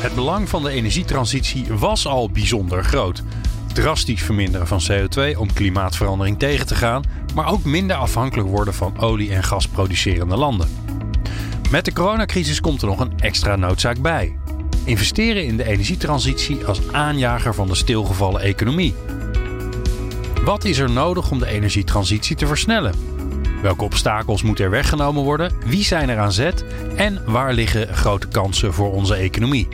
Het belang van de energietransitie was al bijzonder groot. Drastisch verminderen van CO2 om klimaatverandering tegen te gaan, maar ook minder afhankelijk worden van olie- en gasproducerende landen. Met de coronacrisis komt er nog een extra noodzaak bij. Investeren in de energietransitie als aanjager van de stilgevallen economie. Wat is er nodig om de energietransitie te versnellen? Welke obstakels moeten er weggenomen worden? Wie zijn er aan zet? En waar liggen grote kansen voor onze economie?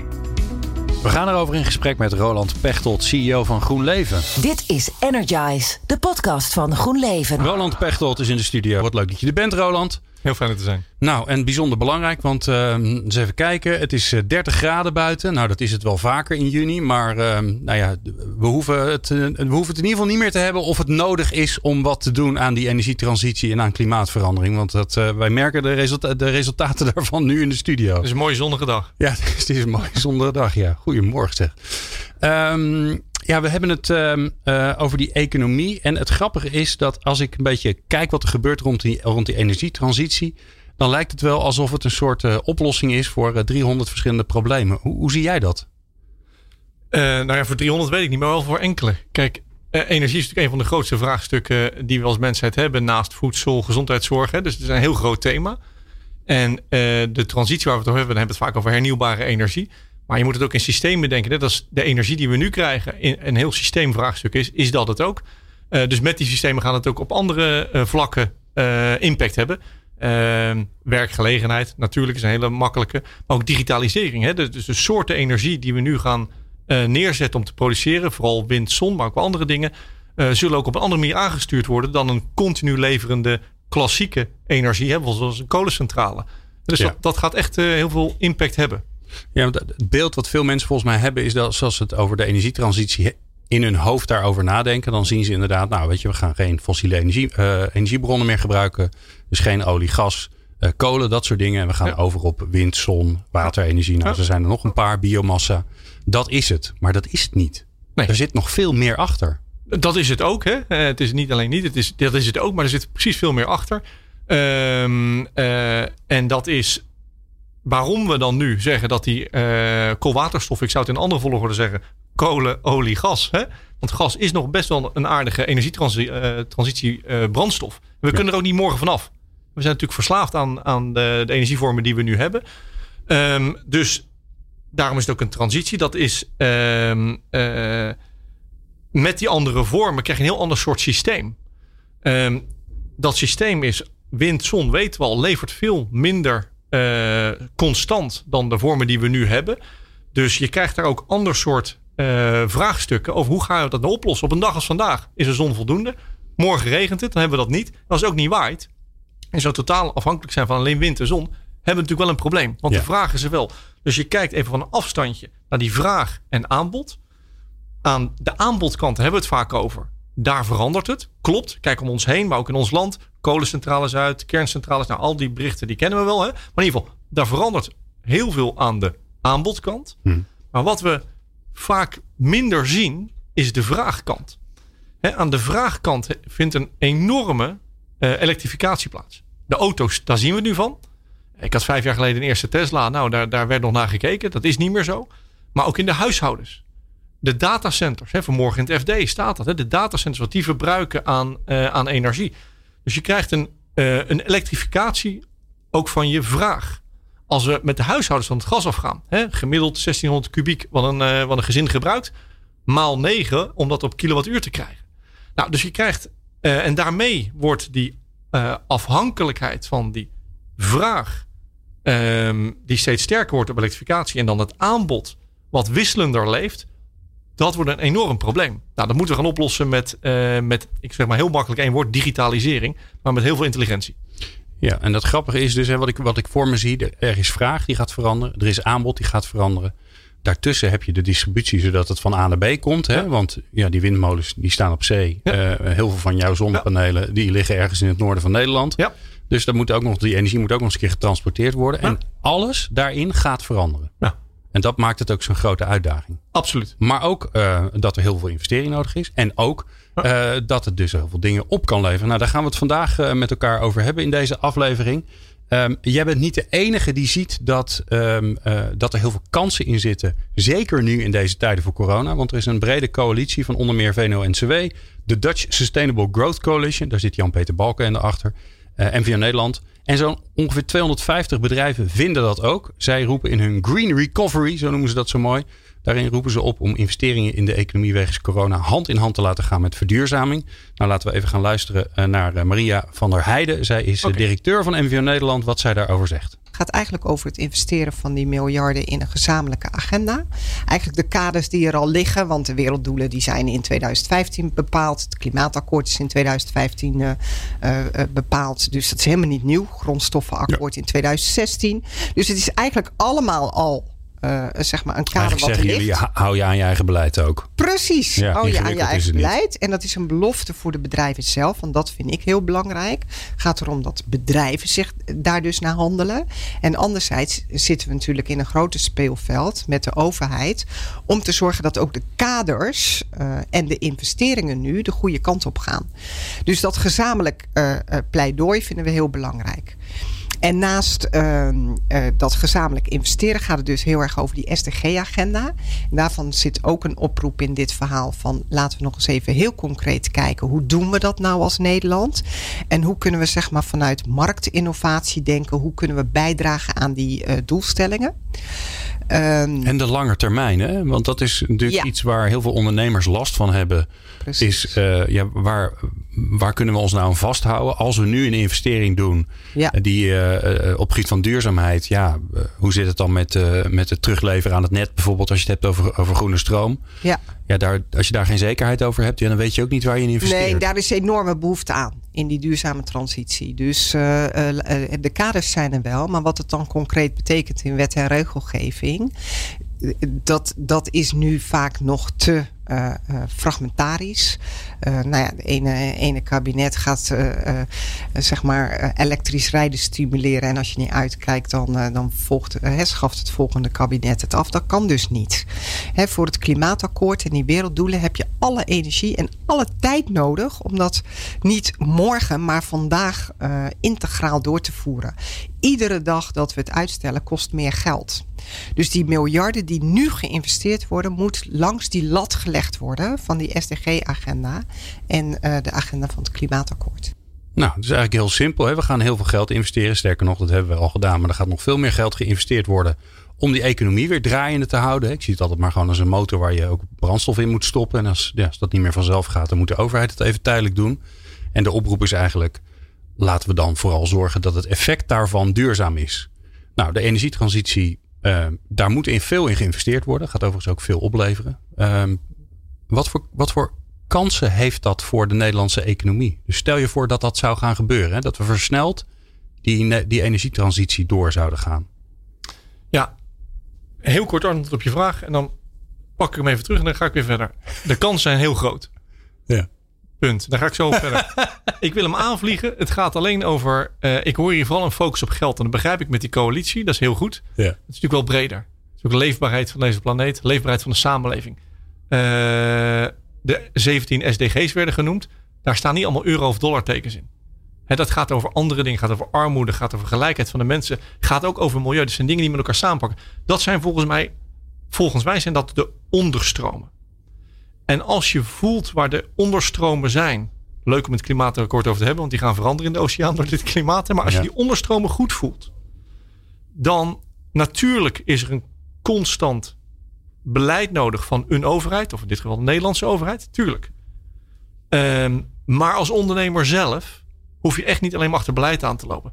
We gaan erover in gesprek met Roland Pechtold, CEO van GroenLeven. Dit is Energize, de podcast van GroenLeven. Roland Pechtold is in de studio. Wat leuk dat je er bent, Roland. Heel fijn er te zijn. Nou, en bijzonder belangrijk, want uh, eens even kijken. Het is 30 eh, graden buiten. Nou, dat is het wel vaker in juni. Maar uh, nou ja, we hoeven, het, we hoeven het in ieder geval niet meer te hebben of het nodig is om wat te doen aan die energietransitie en aan klimaatverandering. Want dat, wij merken de, resulta de, resultaten daarvan nu in de studio. Het is een mooie zonnige dag. Ja, het is een mooie zonnige dag. Ja, goedemorgen zeg. Um, ja, we hebben het uh, uh, over die economie. En het grappige is dat als ik een beetje kijk wat er gebeurt rond die, rond die energietransitie. Dan lijkt het wel alsof het een soort uh, oplossing is voor 300 verschillende problemen. Hoe, hoe zie jij dat? nou ja, voor 300 weet ik niet, maar wel voor enkele. Kijk, energie is natuurlijk een van de grootste vraagstukken die we als mensheid hebben. Naast voedsel, gezondheidszorg. Hè. Dus het is een heel groot thema. En de transitie waar we het over hebben, dan hebben we het vaak over hernieuwbare energie. Maar je moet het ook in systemen denken. Net als de energie die we nu krijgen in een heel systeemvraagstuk is, is dat het ook. Uh, dus met die systemen gaan het ook op andere uh, vlakken uh, impact hebben. Ehm, werkgelegenheid natuurlijk is een hele makkelijke. Maar ook digitalisering. Hè? Dus, dus de soorten energie die we nu gaan neerzetten om te produceren. Vooral wind, zon, maar ook andere dingen. zullen ook op een andere manier aangestuurd worden dan een continu leverende klassieke energie. Hè? Zoals een kolencentrale. Dus ja. dat, dat, gaat echt heel veel impact hebben. Ja, want het beeld wat veel mensen volgens mij hebben is dat zoals het over de energietransitie in hun hoofd daarover nadenken, dan zien ze inderdaad, nou weet je, we gaan geen fossiele energie, uh, energiebronnen meer gebruiken. Dus geen olie, gas, uh, kolen, dat soort dingen. En we gaan ja. over op wind, zon, waterenergie. Nou, ja. er zijn er nog een paar, biomassa. Dat is het, maar dat is het niet. Nee. Er zit nog veel meer achter. Dat is het ook, hè? Uh, het is niet alleen niet, het is, dat is het ook, maar er zit precies veel meer achter. Um, en dat is waarom we dan nu zeggen dat die uh, koolwaterstof, ik zou het in andere volgorde zeggen, kolen, olie, gas. Hè? Want gas is nog best wel een aardige energietransitie uh, uh, brandstof. We ja. kunnen er ook niet morgen vanaf. We zijn natuurlijk verslaafd aan, aan de, de energievormen die we nu hebben. Um, dus daarom is het ook een transitie. Dat is um, met die andere vormen krijg je een heel ander soort systeem. Um, dat systeem is wind, zon, weten we al, levert veel minder uh, constant dan de vormen die we nu hebben. Dus je krijgt daar ook ander soort uh, vraagstukken over hoe gaan we dat nou oplossen. Op een dag als vandaag is de zon voldoende. Morgen regent het, dan hebben we dat niet. Als het ook niet waait en zo totaal afhankelijk zijn van alleen wind en zon, hebben we natuurlijk wel een probleem. Want ja. de vraag is er wel. Dus je kijkt even van een afstandje naar die vraag en aanbod. Aan de aanbodkant hebben we het vaak over. Daar verandert het. Klopt. Kijk om ons heen, maar ook in ons land kolencentrales uit, kerncentrales. Nou, al die berichten die kennen we wel. Hè? Maar in ieder geval, daar verandert heel veel aan de aanbodkant. Hm. Maar wat we vaak minder zien, is de vraagkant. Aan de vraagkant vindt een enorme uh, elektrificatie plaats. De auto's, daar zien we het nu van. Ik had vijf jaar geleden een eerste Tesla. Nou, daar, daar werd nog naar gekeken. Dat is niet meer zo. Maar ook in de huishoudens. De datacenters, hè, vanmorgen in het FD staat dat. Hè, de datacenters, wat die verbruiken aan, uh, aan energie. Dus je krijgt een, uh, een elektrificatie ook van je vraag. Als we met de huishoudens van het gas afgaan, hè, gemiddeld 1600 kubiek wat een, uh, wat een gezin gebruikt, maal 9 om dat op kilowattuur te krijgen. Nou, dus je krijgt, en daarmee wordt die afhankelijkheid van die vraag, um, die steeds sterker wordt op elektrificatie, en dan het aanbod wat wisselender leeft, dat wordt een enorm probleem. Nou, dat moeten we gaan oplossen met, uh, met ik zeg maar heel makkelijk één woord, digitalisering. Maar met heel veel intelligentie. Ja, en dat grappige is dus, hè, wat, ik, wat ik voor me zie, er is vraag die gaat veranderen. Er is aanbod die gaat veranderen. daartussen heb je de distributie zodat het van A naar B komt. Hè? Ja. Want ja, die windmolens die staan op zee. Ja. Eh, heel veel van jouw zonnepanelen die liggen ergens in het noorden van Nederland. Ja. Dus dat moet ook nog, die energie moet ook nog eens een keer getransporteerd worden. En alles daarin gaat veranderen. Ja. En dat maakt het ook zo'n grote uitdaging. Absoluut. Maar ook eh, dat er heel veel investering nodig is. En ook eh, dat het dus heel veel dingen op kan leveren. Nou, daar gaan we het vandaag eh, met elkaar over hebben in deze aflevering. Ehm, jij bent niet de enige die ziet dat, ehm, eh, dat er heel veel kansen in zitten. Zeker nu in deze tijden voor corona. Want er is een brede coalitie van onder meer VNO-NCW. De Dutch Sustainable Growth Coalition. Daar zit Jan-Peter Balken achter. NVO Nederland. En zo'n ongeveer 250 bedrijven vinden dat ook. Zij roepen in hun Green Recovery, zo noemen ze dat zo mooi. Daarin roepen ze op om investeringen in de economie wegens corona hand in hand te laten gaan met verduurzaming. Nou, laten we even gaan luisteren eh, naar eh, Maria van der Heijden. Zij is eh, directeur van NVO Nederland, wat zij daarover zegt. Het gaat eigenlijk over het investeren van die miljarden in een gezamenlijke agenda. Eigenlijk de kaders die er al liggen, want de werelddoelen die zijn in 2015 bepaald. Het klimaatakkoord is in 2015 eh, eh, eh, bepaald. Dus dat is helemaal niet nieuw. Grondstoffenakkoord in 2016. Dus het is eigenlijk allemaal al eh, zeg maar een kader Eigenlijk wat er ligt. jullie, hou je aan je eigen beleid ook. Precies. Ja, oh ja, aan je eigen niet. beleid. En dat is een belofte voor de bedrijven zelf. Want dat vind ik heel belangrijk. Het gaat erom dat bedrijven zich daar dus naar handelen. En anderzijds zitten we natuurlijk in een groter speelveld met de overheid. Om te zorgen dat ook de kaders eh, en de investeringen nu de goede kant op gaan. Dus dat gezamenlijk eh, pleidooi vinden we heel belangrijk. En naast ehm, eh, dat gezamenlijk investeren gaat het dus heel erg over die SDG-agenda. En daarvan zit ook een oproep in dit verhaal van laten we nog eens even heel concreet kijken. Hoe doen we dat nou als Nederland? En hoe kunnen we zeg maar vanuit marktinnovatie denken? Hoe kunnen we bijdragen aan die eh, doelstellingen? Ehm, En de lange termijn, hè? want dat is natuurlijk Ja. iets waar heel veel ondernemers last van hebben. Precies. Is eh, ja, waar, waar kunnen we ons nou aan vasthouden als we nu een investering doen Ja. eh, die eh, op gebied van duurzaamheid, ja, hoe zit het dan met, met het terugleveren aan het net bijvoorbeeld als je het hebt over, over groene stroom? ja. Ja, daar, als je daar geen zekerheid over hebt, ja, dan weet je ook niet waar je in investeert. Nee, daar is enorme behoefte aan in die duurzame transitie. Dus eh, eh, eh, de kaders zijn er wel, maar wat het dan concreet betekent in wet en regelgeving, dat, dat is nu vaak nog te eh, eh, fragmentarisch. Eh, nou ja, de ene, kabinet gaat zeg maar elektrisch rijden stimuleren. En als je niet uitkijkt, dan, dan volgt, schaft het volgende kabinet het af. Dat kan dus niet. Hè, voor het klimaatakkoord en die werelddoelen heb je alle energie en alle tijd nodig om dat niet morgen, maar vandaag integraal door te voeren. Iedere dag dat we het uitstellen kost meer geld. Dus die miljarden die nu geïnvesteerd worden, moet langs die lat gelegd worden van die SDG-agenda en eh, de agenda van het klimaatakkoord. Nou, het is eigenlijk heel simpel. Hè? We gaan heel veel geld investeren. Sterker nog, dat hebben we al gedaan. Maar er gaat nog veel meer geld geïnvesteerd worden om die economie weer draaiende te houden. Ik zie het altijd maar gewoon als een motor waar je ook brandstof in moet stoppen. En als, ja, als dat niet meer vanzelf gaat, dan moet de overheid het even tijdelijk doen. En de oproep is eigenlijk, laten we dan vooral zorgen dat het effect daarvan duurzaam is. Nou, de energietransitie, daar moet in veel in geïnvesteerd worden. Gaat overigens ook veel opleveren. Ehm, wat, voor, wat voor kansen heeft dat voor de Nederlandse economie? Dus stel je voor dat dat zou gaan gebeuren. Hè? Dat we versneld die, die energietransitie door zouden gaan. Ja, heel kort antwoord op je vraag. En dan pak ik hem even terug en dan ga ik weer verder. De kansen zijn heel groot. Ja. Punt. Daar ga ik zo op verder. Ik wil hem aanvliegen. Het gaat alleen over. eh, ik hoor hier vooral een focus op geld. En dat begrijp ik met die coalitie. Dat is heel goed. Ja. Het is natuurlijk wel breder. Het is ook de leefbaarheid van deze planeet. Leefbaarheid van de samenleving. Eh, de 17 SDG's werden genoemd. Daar staan niet allemaal euro of dollar tekens in. Hè, dat gaat over andere dingen. Gaat over armoede. Gaat over gelijkheid van de mensen. Gaat ook over milieu. Dat zijn dingen die met elkaar samenpakken. Dat zijn volgens mij. Volgens mij zijn dat de onderstromen. En als je voelt waar de onderstromen zijn. Leuk om het klimaatakkoord over te hebben. Want die gaan veranderen in de oceaan door dit klimaat. Maar als je die onderstromen goed voelt. Dan natuurlijk is er een constant beleid nodig van een overheid. Of in dit geval de Nederlandse overheid. Tuurlijk. Ehm, maar als ondernemer zelf hoef je echt niet alleen maar achter beleid aan te lopen.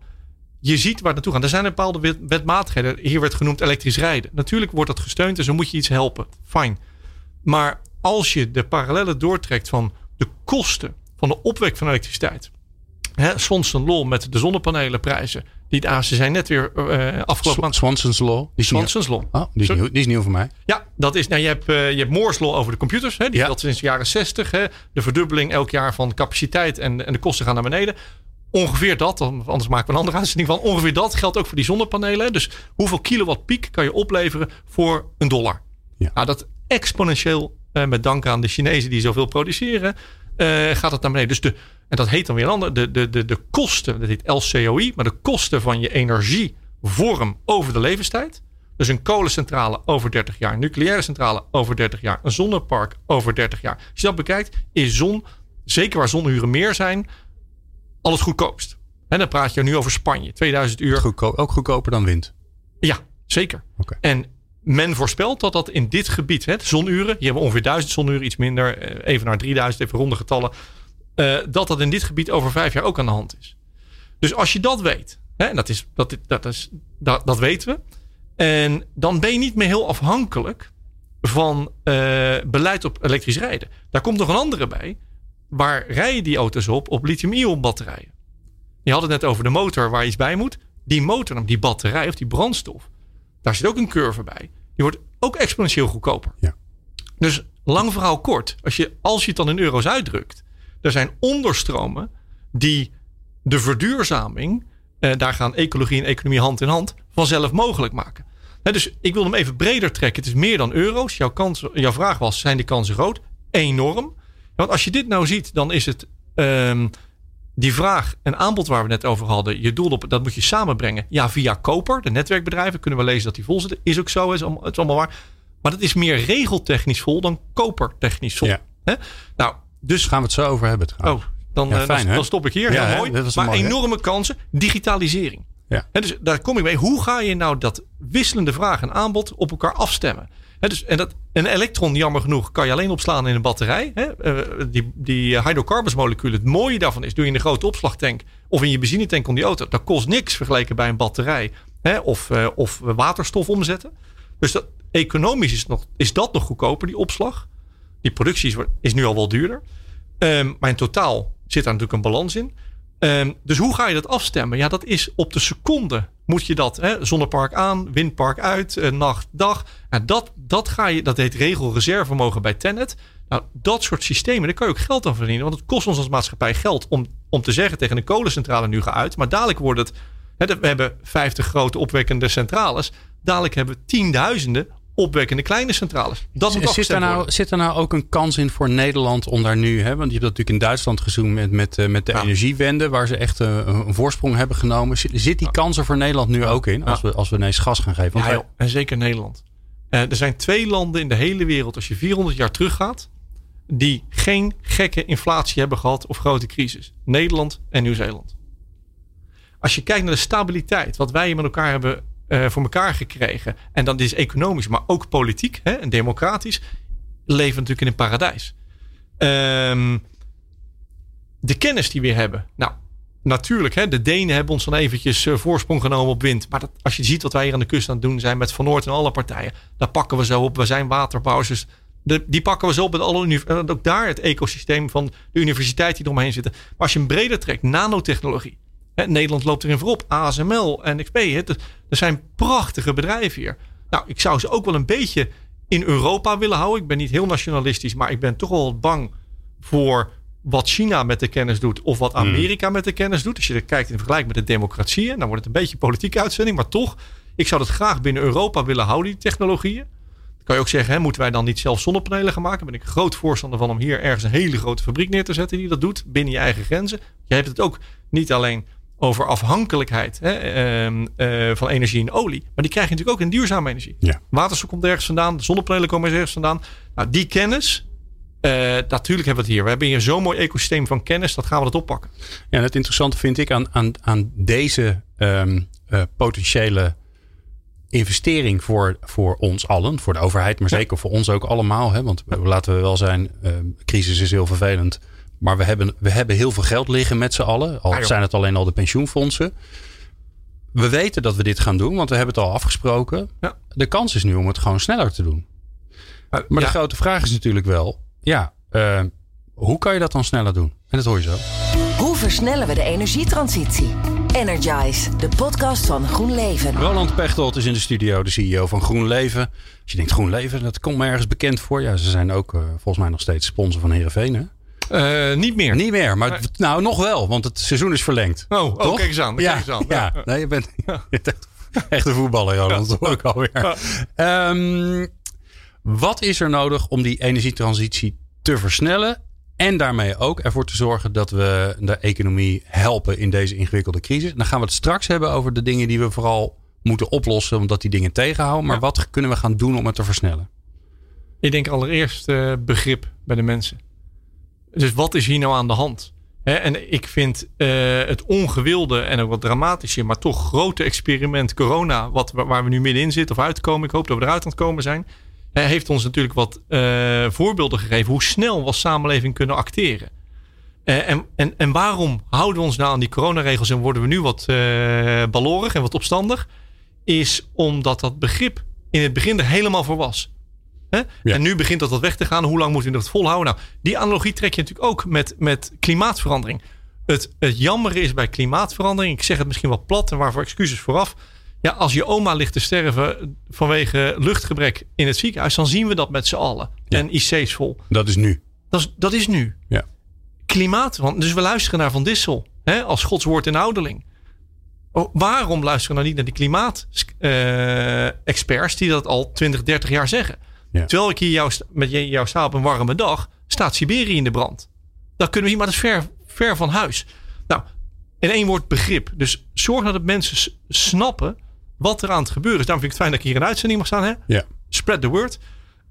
Je ziet waar het naartoe gaat. Er zijn bepaalde wet- wetmatigheden. Hier werd genoemd elektrisch rijden. Natuurlijk wordt dat gesteund en zo moet je iets helpen. Fijn. Maar als je de parallellen doortrekt van de kosten van de opwek van elektriciteit. Hè, Swanson Law met de zonnepanelenprijzen. Die, ah, ze zijn net weer eh afgelopen maand. Swanson's Law. Die. Swanson's Law. Oh, die, is nieuw, die is nieuw voor mij. Ja, dat is, nou, je hebt, uh, je hebt Moore's Law over de computers. Hè, die ja. geldt sinds de jaren 60. Hè, de verdubbeling elk jaar van capaciteit en, en de kosten gaan naar beneden. Ongeveer dat, anders maken we een andere uitzending van. Ongeveer dat geldt ook voor die zonnepanelen. Dus hoeveel kilowatt piek kan je opleveren voor een dollar? Ja. Nou, dat exponentieel, uh, met dank aan de Chinezen die zoveel produceren, uh, gaat het naar beneden. Dus de, en dat heet dan weer een ander, de, de, de, de kosten, dat heet LCOI, maar de kosten van je energievorm over de levenstijd. Dus een kolencentrale over 30 jaar, een nucleaire centrale over 30 jaar, een zonnepark over 30 jaar. Als je dat bekijkt, is zon, zeker waar zonnehuren meer zijn, alles goedkoopst. En dan praat je nu over Spanje, 2000 uur. Goedkoop, ook goedkoper dan wind? Ja, zeker. Okay. En men voorspelt dat dat in dit gebied, hè, zonuren, hier hebben ongeveer 1000 zonuren, iets minder, eh, even naar 3000, even ronde getallen, uh, dat dat in dit gebied over vijf jaar ook aan de hand is. Dus als je dat weet, hè, dat, is, dat, dat, is, dat, dat weten we, en dan ben je niet meer heel afhankelijk van uh, beleid op elektrisch rijden. Daar komt nog een andere bij. Waar rijden die auto's op? Op lithium-ion batterijen. Je had het net over de motor waar iets bij moet. Die motor, die batterij of die brandstof, daar zit ook een curve bij. Die wordt ook exponentieel goedkoper. Ja. Dus lang verhaal kort, als je, als je het dan in euro's uitdrukt, er zijn onderstromen die de verduurzaming, eh, daar gaan ecologie en economie hand in hand, vanzelf mogelijk maken. dus ik wil hem even breder trekken. Het is meer dan euro's. Jouw, kans, jouw vraag was: zijn die kansen groot? Enorm. Want als je dit nou ziet, dan is het um, die vraag en aanbod waar we net over hadden. Je doel op, dat moet je samenbrengen. Ja, via koper, de netwerkbedrijven, kunnen we lezen dat die vol zitten. Is ook zo, is allemaal, het is allemaal waar. Maar dat is meer regeltechnisch vol dan kopertechnisch vol. Ja. Nou, dus gaan we het zo over hebben trouwens. Oh, dan, ja, eh, fijn, dan, dan, stop ik hier. Ja, Heel mooi. Maar mooi, enorme kansen. Digitalisering. Ja. dus daar kom ik mee. Hoe ga je nou dat wisselende vraag en aanbod op elkaar afstemmen? Dus, en dat, een elektron, jammer genoeg, kan je alleen opslaan in een batterij. Uh, die, die hydrocarbons moleculen. Het mooie daarvan is, doe je in een grote opslagtank of in je benzinetank om die auto. Dat kost niks vergeleken bij een batterij. of, uh, of waterstof omzetten. Dus dat, economisch is, nog, is dat nog goedkoper, die opslag. Die productie is, is nu al wel duurder. Um, maar in totaal zit daar natuurlijk een balans in. Um, dus hoe ga je dat afstemmen? Ja, dat is op de seconde moet je dat. Hè, zonnepark aan, windpark uit, uh, nacht, dag. Nou, dat, dat, ga je, dat heet regelreservevermogen bij Tenet. Nou, dat soort systemen, daar kan je ook geld aan verdienen. Want het kost ons als maatschappij geld om, om te zeggen tegen een kolencentrale nu ga uit. Maar dadelijk wordt het, hè, we hebben 50 grote opwekkende centrales. Dadelijk hebben we tienduizenden opwekkende kleine centrales. Dat moet zit, er nou, zit er nou ook een kans in voor Nederland om daar nu, hè, want je hebt dat natuurlijk in Duitsland gezien met, met, eh, met de energiewende, waar ze echt uh, een voorsprong hebben genomen. Zit die kans er voor Nederland nu ook in, als, we, als we ineens gas gaan geven? ja, en zeker Nederland. Uh, er zijn twee landen in de hele wereld, als je 400 jaar teruggaat, die geen gekke inflatie hebben gehad of grote crisis. Nederland en Nieuw-Zeeland. Als je kijkt naar de stabiliteit, wat wij met elkaar hebben uh, voor elkaar gekregen. En dat is economisch, maar ook politiek hè, en democratisch. Leven natuurlijk in een paradijs. Um, de kennis die we hebben. Nou, natuurlijk, hè, de Denen hebben ons dan eventjes uh, voorsprong genomen op wind. Maar dat, als je ziet wat wij hier aan de kust aan het doen zijn met Van Noord en alle partijen. Daar pakken we zo op. We zijn waterbouwers. De, die pakken we zo op met alle Ook daar het ecosysteem van de universiteit die eromheen zitten. Maar als je hem breder trekt, nanotechnologie. Nederland loopt erin voorop. ASML, NXP. Het, er zijn prachtige bedrijven hier. Nou, ik zou ze ook wel een beetje in Europa willen houden. Ik ben niet heel nationalistisch, maar ik ben toch wel bang voor wat China met de kennis doet of wat hmm. Amerika met de kennis doet. Als je kijkt in vergelijking met de democratieën, dan wordt het een beetje een politieke uitzending. Maar toch, ik zou dat graag binnen Europa willen houden, die technologieën. Dan kan je ook zeggen, hè, moeten wij dan niet zelf zonnepanelen gaan maken? Ben ik groot voorstander van om hier ergens een hele grote fabriek neer te zetten die dat doet binnen je eigen grenzen. Je hebt het ook niet alleen over afhankelijkheid hè, ehm, eh, van energie en olie. Maar die krijg je natuurlijk ook in duurzame energie. Ja. Waterstof komt ergens vandaan, zonnepanelen komen ergens vandaan. Nou, die kennis, uh, natuurlijk hebben we het hier. We hebben hier zo'n mooi ecosysteem van kennis, dat gaan we dat oppakken. Ja, het interessante vind ik aan, aan, aan deze ehm, eh, potentiële investering voor, voor ons allen, voor de overheid, maar zeker voor ons ook allemaal. Hè, want laten we wel zijn, uh, crisis is heel vervelend. Maar we hebben, we hebben heel veel geld liggen met z'n allen. Al zijn het alleen al de pensioenfondsen. We weten dat we dit gaan doen, want we hebben het al afgesproken. Ja. De kans is nu om het gewoon sneller te doen. Maar, de grote vraag is natuurlijk wel: ja, uh, hoe kan je dat dan sneller doen? En dat hoor je zo versnellen we de energietransitie. Energize, de podcast van GroenLeven. Roland Pechtold is in de studio, de CEO van GroenLeven. Als je denkt GroenLeven, dat komt me ergens bekend voor. Ja, ze zijn ook uh, volgens mij nog steeds sponsor van Heerenveen, hè? Uh, niet meer. Niet meer, maar nou nog wel, want het seizoen is verlengd. Oh, oh kijk eens aan. Ja, kijk eens aan. ja, nee, je bent echt een voetballer, Roland. Dat hoor ik alweer. Um, wat is er nodig om die energietransitie te versnellen? En daarmee ook ervoor te zorgen dat we de economie helpen in deze ingewikkelde crisis. Dan gaan we het straks hebben over de dingen die we vooral moeten oplossen, omdat die dingen tegenhouden. Maar wat kunnen we gaan doen om het te versnellen? Ik denk allereerst uh, begrip bij de mensen. Dus wat is hier nou aan de hand? en ik vind uh, het ongewilde en ook wat dramatische, maar toch grote experiment corona, wat, waar we nu middenin zitten of uitkomen. Ik hoop dat we eruit aan het komen zijn heeft ons natuurlijk wat uh, voorbeelden gegeven hoe snel we als samenleving kunnen acteren. Uh, en, en, en waarom houden we ons nou aan die coronaregels en worden we nu wat balorig en wat opstandig? Is omdat dat begrip in het begin er helemaal voor was. Hè? Ja. En nu begint dat wat weg te gaan. Hoe lang moeten we dat volhouden? Nou, die analogie trek je natuurlijk ook met, met klimaatverandering. Het, het jammer is bij klimaatverandering, ik zeg het misschien wat plat en waarvoor excuses vooraf ja, als je oma ligt te sterven vanwege luchtgebrek in het ziekenhuis, dan zien we dat met z'n allen. En IC's vol. Dat is nu. Dat is, dat is nu. Ja. Klimaat, want dus we luisteren naar Van Dissel hè, als godswoord en ouderling. Oh, waarom luisteren we nou niet naar die klimaat-experts die dat al 20, 30 jaar zeggen? Ja. Terwijl ik hier jou, met jou sta op een warme dag, staat Siberië in de brand. Dan kunnen we hier, maar dat is ver, ver van huis. Nou, in één woord begrip. Dus zorg dat mensen snappen wat er aan het gebeuren is. Daarom vind ik het fijn dat ik hier een uitzending mag staan. Hè? Ja. Spread the word.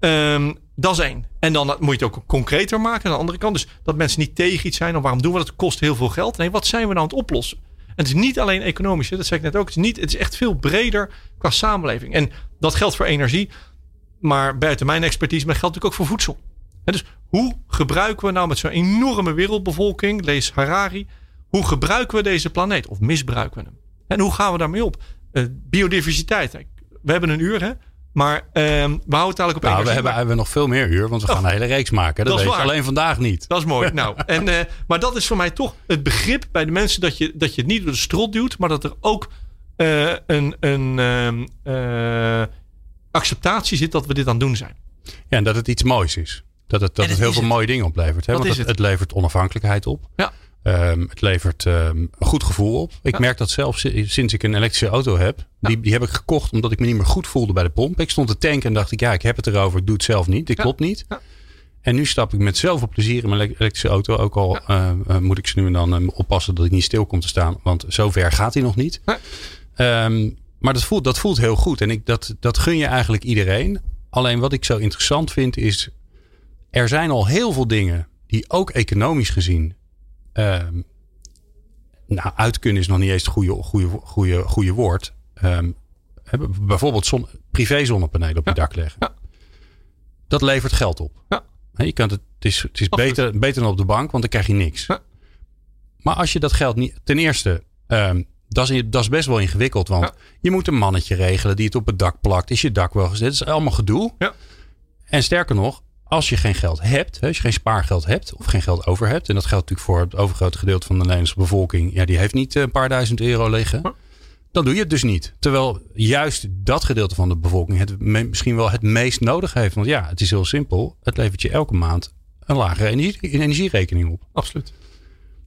Um, dat is één. En dan moet je het ook concreter maken aan de andere kant. Dus dat mensen niet tegen iets zijn. Of waarom doen we dat? Het kost heel veel geld. Nee, wat zijn we nou aan het oplossen? En het is niet alleen economisch. Hè? Dat zei ik net ook. Het is, niet, het is echt veel breder qua samenleving. En dat geldt voor energie. Maar buiten mijn expertise, maar geldt natuurlijk ook voor voedsel. En dus hoe gebruiken we nou met zo'n enorme wereldbevolking, lees Harari, hoe gebruiken we deze planeet? Of misbruiken we hem? En hoe gaan we daarmee op? Uh, biodiversiteit. We hebben een uur, hè? Maar uh, we houden het eigenlijk op nou, we hebben, we hebben nog veel meer uur, want we gaan oh, een hele reeks maken. Dat, dat is alleen vandaag niet. Dat is mooi. nou, en, uh, maar dat is voor mij toch het begrip bij de mensen dat je, dat je het niet door de strot duwt, maar dat er ook uh, een, een ehm, acceptatie zit dat we dit aan het doen zijn. Ja, en dat het iets moois is. Dat het, dat het, heel veel mooie dingen oplevert. Hè? Want het, het, levert onafhankelijkheid op. Ja. Um, het levert um, een goed gevoel op. Ik merk dat zelf sinds ik een elektrische auto heb. Die, die heb ik gekocht omdat ik me niet meer goed voelde bij de pomp. Ik stond te tanken en dacht ik, ja, ik heb het erover. Ik doe het zelf niet. Dit klopt niet. En nu stap ik met zoveel plezier in mijn elektrische auto. Ook al uh, uh, moet ik ze nu en dan uh, oppassen dat ik niet stil kom te staan. Want zover gaat hij nog niet. Um, maar dat voelt, dat voelt heel goed. En ik, dat, dat gun je eigenlijk iedereen. Alleen wat ik zo interessant vind is... Er zijn al heel veel dingen die ook economisch gezien Um, nou, uit kunnen is nog niet eens het goede, goede, goede, goede woord. Um, bijvoorbeeld zon, privé zonnepanelen op je dak leggen. Ja. Dat levert geld op. Ja. Je kan het, het is, het is beter, beter dan op de bank, want dan krijg je niks. Maar als je dat geld niet. Ten eerste, um, dat, is, dat is best wel ingewikkeld. Want je moet een mannetje regelen die het op het dak plakt. Is je dak wel gezet? Dat is allemaal gedoe. En sterker nog, als je geen geld hebt, als je geen spaargeld hebt of geen geld over hebt, en dat geldt natuurlijk voor het overgrote gedeelte van de Nederlandse bevolking, ja, die heeft niet een paar duizend euro liggen, dan doe je het dus niet. Terwijl juist dat gedeelte van de bevolking het misschien wel het meest nodig heeft. Want ja, het is heel simpel. Het levert je elke maand een lagere energie, energierekening op. Absoluut.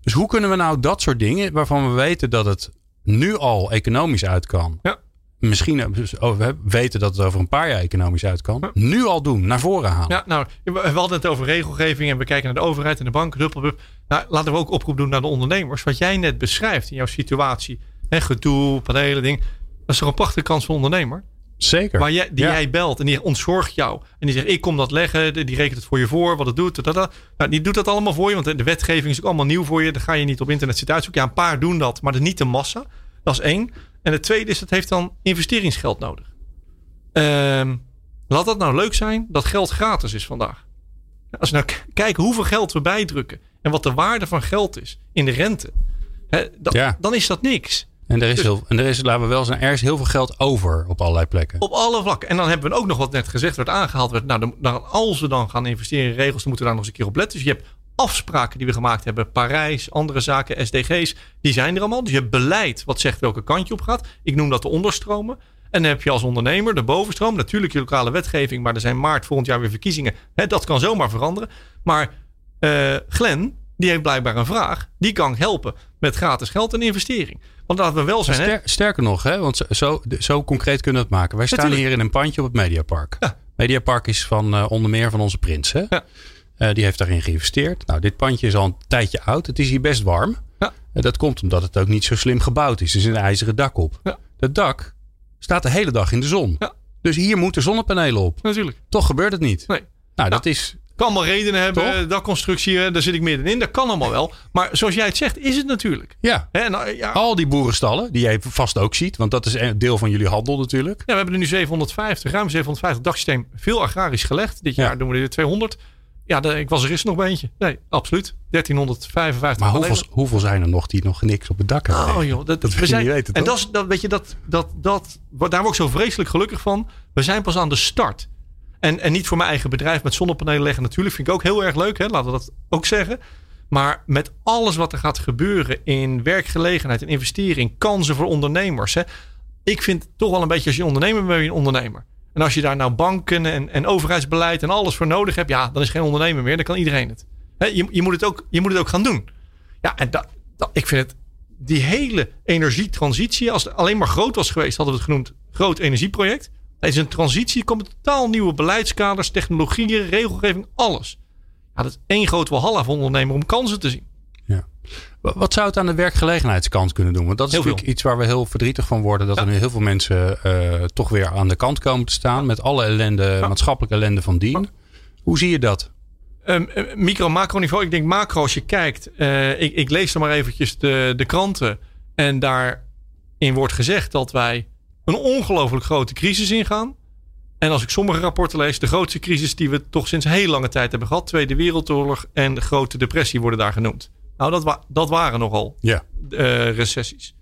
Dus hoe kunnen we nou dat soort dingen, waarvan we weten dat het nu al economisch uit kan, ja misschien eh, dus we weten dat het over een paar jaar economisch uit kan. Nu al doen, naar voren halen. Ja, nou, we hadden het over regelgeving en we kijken naar de overheid en de banken. Nou, laten we ook oproep doen naar de ondernemers. Wat jij net beschrijft in jouw situatie. Hè, gedoe, panelen, ding. Dat is toch een prachtige kans voor ondernemer? Zeker. Maar jij, die jij belt en die ontzorgt jou. En die zegt, ik kom dat leggen. Die rekent het voor je voor, wat het doet. Dat, dat. Nou, die doet dat allemaal voor je. Want de wetgeving is ook allemaal nieuw voor je. Dan ga je niet op internet zitten uitzoeken. Ja, een paar doen dat, maar dat is niet de massa. Dat is één. En het tweede is, het heeft dan investeringsgeld nodig. Um, laat dat nou leuk zijn dat geld gratis is vandaag. Als we nou kijken hoeveel geld we bijdrukken en wat de waarde van geld is in de rente, dan, dan is dat niks. En er is, dus, heel, en er is, laten we wel zijn, er is heel veel geld over op allerlei plekken. Op alle vlakken. En dan hebben we ook nog wat net gezegd werd aangehaald. Werd, nou, dan, als we dan gaan investeren in regels, dan moeten we daar nog eens een keer op letten. Dus je hebt afspraken die we gemaakt hebben, Parijs, andere zaken, SDG's, die zijn er allemaal. Dus je hebt beleid wat zegt welke kant je op gaat. Ik noem dat de onderstromen. En dan heb je als ondernemer de bovenstroom, natuurlijk je lokale wetgeving, maar er zijn maart volgend jaar weer verkiezingen. dat kan zomaar veranderen. Maar uh, Glenn, die heeft blijkbaar een vraag. Die kan helpen met gratis geld en investering. Want laten we wel zijn. Ster, sterker nog, hè, want zo, zo concreet kunnen we het maken. Wij staan hier in een pandje op het Mediapark. Ja. Mediapark is van uh, onder meer van onze prins. Hè? Ja. Uh, die heeft daarin geïnvesteerd. Nou, dit pandje is al een tijdje oud. Het is hier best warm. Ja. Uh, dat komt omdat het ook niet zo slim gebouwd is. Er zit een ijzeren dak op. Ja. Dat dak staat de hele dag in de zon. Dus hier moeten zonnepanelen op. Natuurlijk. Toch gebeurt het niet. Nee. Nou, dat is kan allemaal redenen hebben. Dakconstructie, daar zit ik middenin. Dat kan allemaal wel. Maar zoals jij het zegt, is het natuurlijk. Ja. He, nou, ja. Al die boerenstallen, die jij vast ook ziet. Want dat is een deel van jullie handel natuurlijk. Ja, we hebben er nu 750, ruim 750 dagsysteem. Veel agrarisch gelegd. Dit jaar doen we er 200. Ja, ik was er eerst nog een eentje. Nee, absoluut. 1355. Maar hoeveel, hoeveel, zijn er nog die nog niks op het dak hebben? Oh joh, dat, dat we zijn, niet weten, En dat, dat, weet je, dat, dat, dat, daar word ik zo vreselijk gelukkig van. We zijn pas aan de start. En, en niet voor mijn eigen bedrijf met zonnepanelen leggen natuurlijk. Vind ik ook heel erg leuk. Hè? Laten we dat ook zeggen. Maar met alles wat er gaat gebeuren in werkgelegenheid en investering, kansen voor ondernemers. Hè? Ik vind toch wel een beetje als je ondernemer bent, ben je een ondernemer. En als je daar nou banken en, en overheidsbeleid en alles voor nodig hebt, ja, dan is geen ondernemer meer. Dan kan iedereen het. Je, je, moet het ook, je moet het ook gaan doen. Ja, en ik vind het, die hele energietransitie, als het alleen maar groot was geweest, hadden we het genoemd groot energieproject. Is een transitie. Er komen totaal nieuwe beleidskaders, technologieën, regelgeving, alles. Ja, dat is één groot walhalla voor ondernemer om kansen te zien. Ja. Wat zou het aan de werkgelegenheidskant kunnen doen? Want dat is natuurlijk iets waar we heel verdrietig van worden. Dat er nu heel veel mensen uh, toch weer aan de kant komen te staan. Met alle ellende, maatschappelijke ellende van dien. Hoe zie je dat? Um, micro, macro niveau. Ik denk macro als je kijkt. Uh, ik, ik, lees er maar eventjes de, de kranten. En daarin wordt gezegd dat wij een ongelooflijk grote crisis ingaan. En als ik sommige rapporten lees, de grootste crisis die we toch sinds heel lange tijd hebben gehad. Tweede Wereldoorlog en de Grote Depressie worden daar genoemd. Nou, dat, wa dat waren nogal ja. Uh, recessies.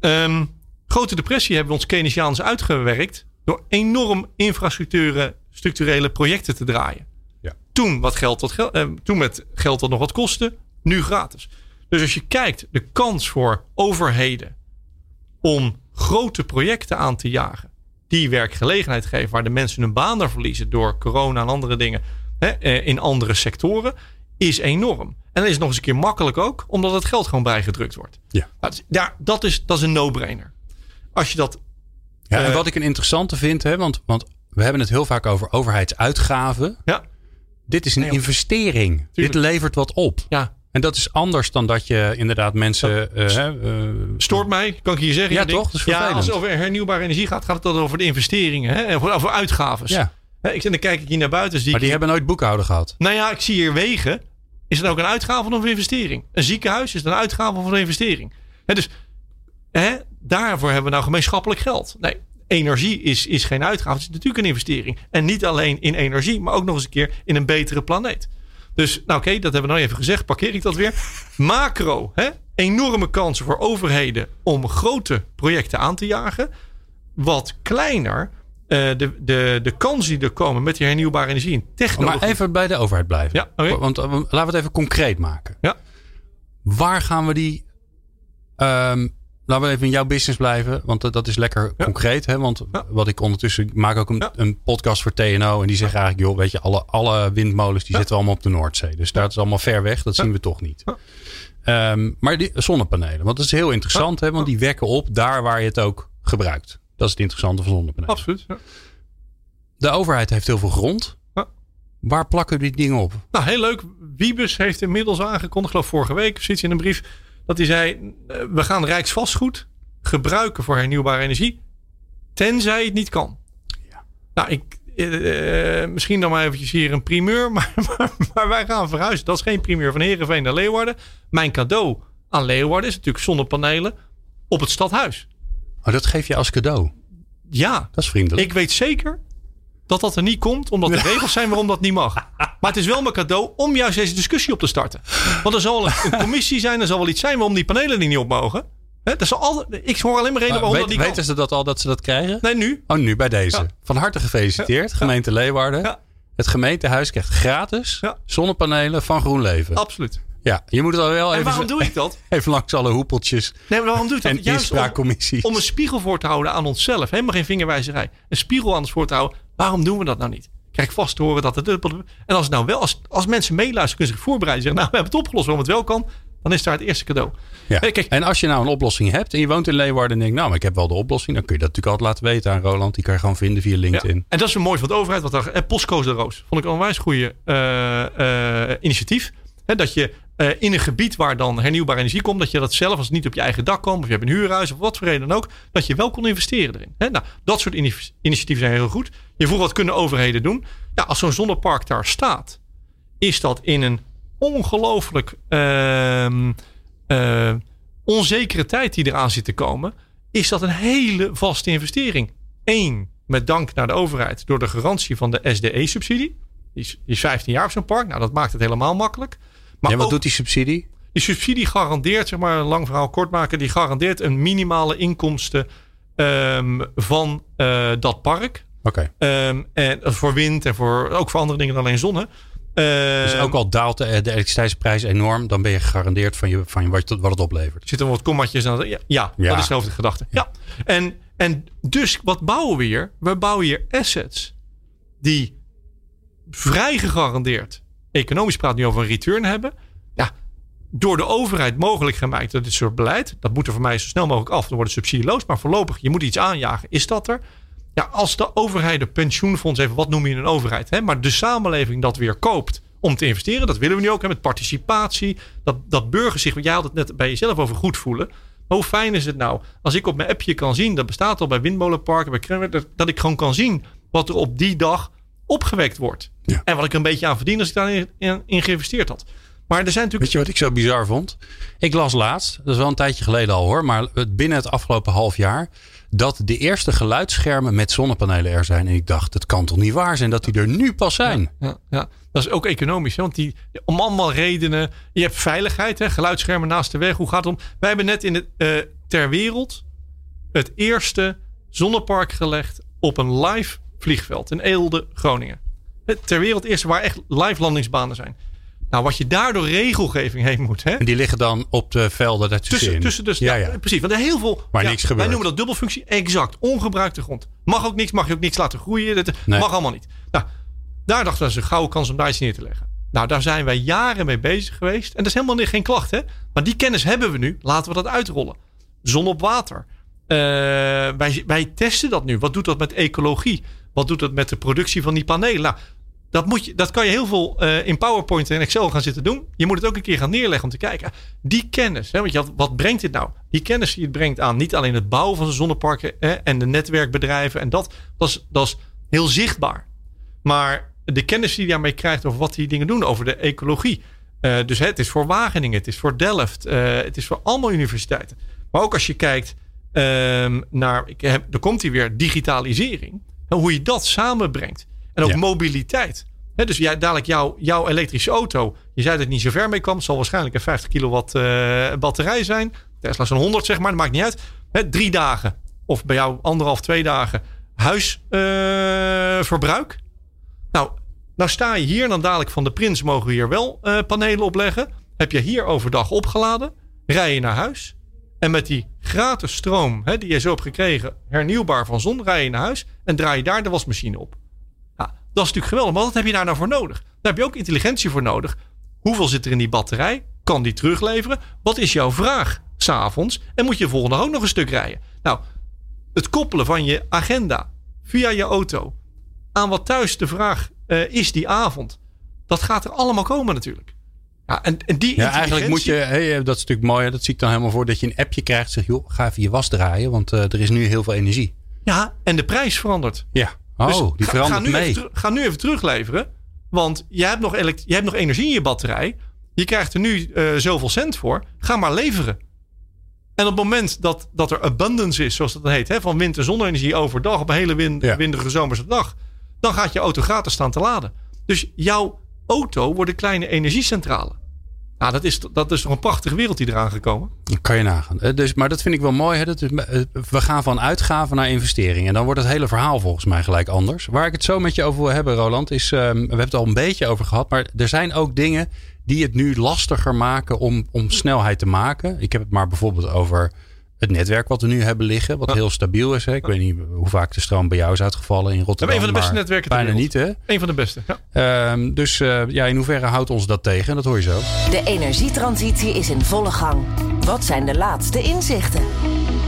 Um, Grote Depressie hebben we ons Keynesiaans uitgewerkt door enorm infrastructurele projecten te draaien. Ja. Toen, wat geld tot geld, uh, toen met geld dat nog wat kostte, nu gratis. Dus als je kijkt, de kans voor overheden om grote projecten aan te jagen. Die werkgelegenheid geven, waar de mensen hun banen verliezen door corona en andere dingen hè, eh, in andere sectoren, is enorm. En dan is het nog eens een keer makkelijk ook, omdat het geld gewoon bijgedrukt wordt. Ja. Dat, is, dat is een no-brainer. Als je dat. Ja, en uh, wat ik een interessante vind, hè, want, want we hebben het heel vaak over overheidsuitgaven. Ja. Dit is een investering. Dit levert wat op. Ja. En dat is anders dan dat je inderdaad mensen. Uh, Stoort mij, kan ik je zeggen. Ja, toch? Dat is ja, als het over hernieuwbare energie gaat, gaat het dan over de investeringen. Hè? Over, over uitgaves. Ja. Ik, dan kijk ik hier naar buiten. maar die hebben nooit boekhouden gehad. Nou ja, ik zie hier wegen. Is het ook een uitgave of een investering? Een ziekenhuis is het een uitgave of een investering? Hè, dus hè, daarvoor hebben we nou gemeenschappelijk geld. Nee, energie is, is geen uitgave. Het is natuurlijk een investering. En niet alleen in energie, maar ook nog eens een keer in een betere planeet. Dus nou oké, dat hebben we nou even gezegd. Parkeer ik dat weer. Macro, hè? enorme kansen voor overheden om grote projecten aan te jagen. Wat kleiner, uh, de, de, de kansen die er komen met die hernieuwbare energie en technologie. Maar even bij de overheid blijven. Ja, okay. Want uh, laten we het even concreet maken. Ja. Waar gaan we die um, Laten we even in jouw business blijven, want dat is lekker concreet. Hè? Want wat ik ondertussen ik maak ook een, een, podcast voor TNO. En die zeggen eigenlijk, joh, weet je, alle, alle windmolens die zitten allemaal op de Noordzee. Dus daar is allemaal ver weg. Dat zien we toch niet. Um, maar die zonnepanelen, want dat is heel interessant, hè? Want die wekken op daar waar je het ook gebruikt. Dat is het interessante van zonnepanelen. Absoluut. De overheid heeft heel veel grond. Waar plakken die dingen op? Nou, heel leuk. Wiebus heeft inmiddels aangekondigd, geloof vorige week, zit in een brief dat hij zei: eh, we gaan rijksvastgoed gebruiken voor hernieuwbare energie, tenzij het niet kan. Ja. Nou, ik, uh, misschien dan maar eventjes hier een primeur, maar, maar, maar, wij gaan verhuizen. Dat is geen primeur van Herenveen naar Leeuwarden. Mijn cadeau aan Leeuwarden is natuurlijk zonnepanelen op het stadhuis. Oh, dat geef je als cadeau? Ja. Dat is vriendelijk. Ik weet zeker dat dat er niet komt, omdat er regels zijn waarom dat niet mag. Maar het is wel mijn cadeau om juist deze discussie op te starten. Want er zal een commissie zijn, er zal wel iets zijn waarom die panelen niet op mogen. He, dat al, ik hoor alleen maar reden waarom weet, dat niet Weten ze dat al dat ze dat krijgen? Nee, nu. Oh, nu bij deze. Van harte gefeliciteerd, gemeente Leeuwarden. Ja. Het gemeentehuis krijgt gratis Ja. zonnepanelen van GroenLeven. Absoluut. Ja, je moet het al wel En even, waarom doe ik dat? even langs alle hoepeltjes Nee, maar waarom doe ik dat? en Juist om, inspraakcommissies. om een spiegel voor te houden aan onszelf. Helemaal geen vingerwijzerij. Een spiegel aan ons voor te houden. Waarom doen we dat nou niet? Krijg vast te horen dat het... En als het nou wel, als, als mensen meeluisteren, kunnen ze zich voorbereiden. Zeggen, nou, we hebben het opgelost waarom het wel kan. Dan is daar het eerste cadeau. Ja. Hey, kijk, En als je nou een oplossing hebt en je woont in Leeuwarden en denkt, nou, maar ik heb wel de oplossing, dan kun je dat natuurlijk altijd laten weten aan Roland. Die kan je gewoon vinden via Ja. LinkedIn. En dat is zo mooi van de overheid. Wat daar, eh, de Roos. Vond ik een onwijs goede eh, initiatief. Dat je eh, in een gebied waar dan hernieuwbare energie komt. Dat je dat zelf, als het niet op je eigen dak komt. Of je hebt een huurhuis of wat voor reden dan ook. Dat je wel kon investeren erin. Nou, dat soort ini- initiatieven zijn heel goed. Je vroeg wat kunnen overheden doen. Ja, als zo'n zonnepark daar staat. Is dat in een ongelooflijk ehm, eh, onzekere tijd die eraan zit te komen. Is dat een hele vaste investering. Eén, met dank naar de overheid door de garantie van de SDE-subsidie. Die is 15 jaar op zo'n park. Nou, dat maakt het helemaal makkelijk. Maar Ja, wat ook doet die subsidie? die subsidie garandeert, zeg maar, een lang verhaal kort maken, die garandeert een minimale inkomsten ehm, van eh, dat park. Oké. Ehm, en voor wind en voor, ook voor andere dingen dan alleen zonne. Dus Ehm, ook al daalt de, de elektriciteitsprijs enorm, dan ben je gegarandeerd van, je, van wat, wat het oplevert. zitten wat kommatjes aan. Ja, ja, Ja. dat is de hoofdgedachte. Ja. En, en dus wat bouwen we hier? We bouwen hier assets die vrij gegarandeerd, economisch praat nu over een return hebben. Ja, door de overheid mogelijk gemaakt door dit soort beleid. Dat moet er voor mij zo snel mogelijk af. Dan wordt het subsidieloos. Maar voorlopig, je moet iets aanjagen. Is dat er? Ja, als de overheid, de pensioenfonds, even wat noem je een overheid? Hè? Maar de samenleving dat weer koopt om te investeren. Dat willen we nu ook hè, met participatie. Dat, dat burgers zich, jij had het net bij jezelf over goed voelen. Maar hoe fijn is het nou als ik op mijn appje kan zien, dat bestaat al bij windmolenparken, bij Kremmer, dat, dat ik gewoon kan zien wat er op die dag opgewekt wordt. Ja. En wat ik een beetje aan verdien als ik daarin in, in geïnvesteerd had. Maar er zijn natuurlijk Weet je wat ik zo bizar vond? Ik las laatst, dat is wel een tijdje geleden al hoor, maar binnen het afgelopen half jaar, dat de eerste geluidsschermen met zonnepanelen er zijn. En ik dacht, het kan toch niet waar zijn dat die er nu pas zijn? Ja, ja, dat is ook economisch. Hè? Want die, om allemaal redenen. Je hebt veiligheid, hè? geluidsschermen naast de weg. Hoe gaat het om? Wij hebben net in het, eh, ter wereld het eerste zonnepark gelegd op een live vliegveld in Eelde, Groningen. Het ter wereld eerste waar echt live landingsbanen zijn. Nou, wat je daardoor regelgeving heen moet. Hè? En die liggen dan op de velden daartussenin. Tussen, tussen dus, ja, ja, ja. precies. Want er heel veel. Ja, niks Wij gebeurt. noemen dat dubbelfunctie. Exact. Ongebruikte grond. Mag ook niks, mag je ook niks laten groeien. Dat Nee. mag allemaal niet. Nou, daar dachten we, een gouden kans om daar iets neer te leggen. Nou, daar zijn wij jaren mee bezig geweest. En dat is helemaal geen klacht, hè? Maar die kennis hebben we nu. Laten we dat uitrollen. Zon op water. Eh, wij, wij testen dat nu. Wat doet dat met ecologie? Wat doet dat met de productie van die panelen? Nou, dat, moet je, dat kan je heel veel eh, in PowerPoint en Excel gaan zitten doen. Je moet het ook een keer gaan neerleggen om te kijken. Die kennis, hè, wat brengt dit nou? Die kennis die het brengt aan niet alleen het bouwen van zonneparken hè, en de netwerkbedrijven en dat, dat is, dat is heel zichtbaar. Maar de kennis die je daarmee krijgt over wat die dingen doen, over de ecologie. Eh, dus hè, het is voor Wageningen, het is voor Delft, eh, het is voor allemaal universiteiten. Maar ook als je kijkt ehm, naar, ik heb, er komt hier weer digitalisering. En hoe je dat samenbrengt. En ook Ja. mobiliteit. Hè, dus jij, dadelijk jouw, jouw elektrische auto. Je zei dat het niet zo ver mee kwam. zal waarschijnlijk een 50 kilowatt eh, batterij zijn. Tesla is een 100 zeg maar. Dat maakt niet uit. Hè, drie dagen. Of bij jou anderhalf, twee dagen. Huisverbruik. nou, nou sta je hier. En dan dadelijk van de Prins mogen we hier wel eh, panelen opleggen. Heb je hier overdag opgeladen. Rij je naar huis. En met die gratis stroom hè, die je zo hebt gekregen. Hernieuwbaar van zon. Rij je naar huis. En draai je daar de wasmachine op. Ja, dat is natuurlijk geweldig. Maar wat heb je daar nou voor nodig? Daar heb je ook intelligentie voor nodig. Hoeveel zit er in die batterij? Kan die terugleveren? Wat is jouw vraag s'avonds? En moet je de volgende ook nog een stuk rijden? Nou, het koppelen van je agenda via je auto aan wat thuis de vraag eh, is die avond. Dat gaat er allemaal komen natuurlijk. Ja, en, en die Ja, eigenlijk moet je, hey, dat is natuurlijk mooi, dat zie ik dan helemaal voor, dat je een appje krijgt. Zeg, joh, ga even je was draaien, want eh, er is nu heel veel energie. Ja, en de prijs verandert. Ja, oh, Dus die ga- verandert ga nu mee. Even, ga nu even terugleveren. Want je hebt, nog elekt- je hebt nog energie in je batterij. Je krijgt er nu eh, zoveel cent voor. Ga maar leveren. En op het moment dat, dat er abundance is, zoals dat heet, hè, van wind- en zonne-energie overdag op een hele win, Ja. winderige zomerse dag, dan gaat je auto gratis staan te laden. Dus jouw auto wordt een kleine energiecentrale. Nou, dat is, dat is toch een prachtige wereld die eraan gekomen. Kan je nagaan. Eh, Dus, maar dat vind ik wel mooi. Hè? Dat eh, we gaan van uitgaven naar investeringen. En dan wordt het hele verhaal volgens mij gelijk anders. Waar ik het zo met je over wil hebben, Roland, is... ehm, we hebben het al een beetje over gehad. Maar er zijn ook dingen die het nu lastiger maken om, om snelheid te maken. Ik heb het maar bijvoorbeeld over het netwerk wat we nu hebben liggen. Wat Ja. heel stabiel is. Hè? Ik weet niet hoe vaak de stroom bij jou is uitgevallen in Rotterdam. een van de beste netwerken Bijna niet, hè? Een van de beste. Ja. Ehm, dus eh, ja, in hoeverre houdt ons dat tegen? Dat hoor je zo. De energietransitie is in volle gang. Wat zijn de laatste inzichten?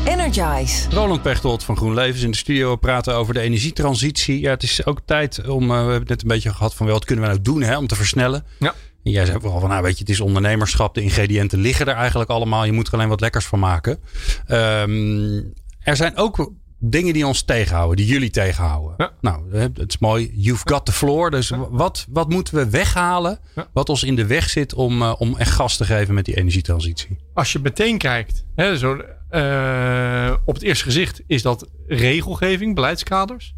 Energize. Roland Pechtold van GroenLevens in de studio. We praten over de energietransitie. Ja, het is ook tijd om. eh, we hebben het net een beetje gehad van wel, wat kunnen we nou doen hè, om te versnellen. Ja. En jij zei vooral van, nou weet je, het is ondernemerschap. De ingrediënten liggen er eigenlijk allemaal. Je moet er alleen wat lekkers van maken. Ehm, er zijn ook dingen die ons tegenhouden, die jullie tegenhouden. Ja. Nou, het is mooi. You've got the floor. Dus wat, wat moeten we weghalen wat ons in de weg zit om, eh, om echt gas te geven met die energietransitie? Als je meteen kijkt, hè, zo, eh, op het eerste gezicht is dat regelgeving, beleidskaders.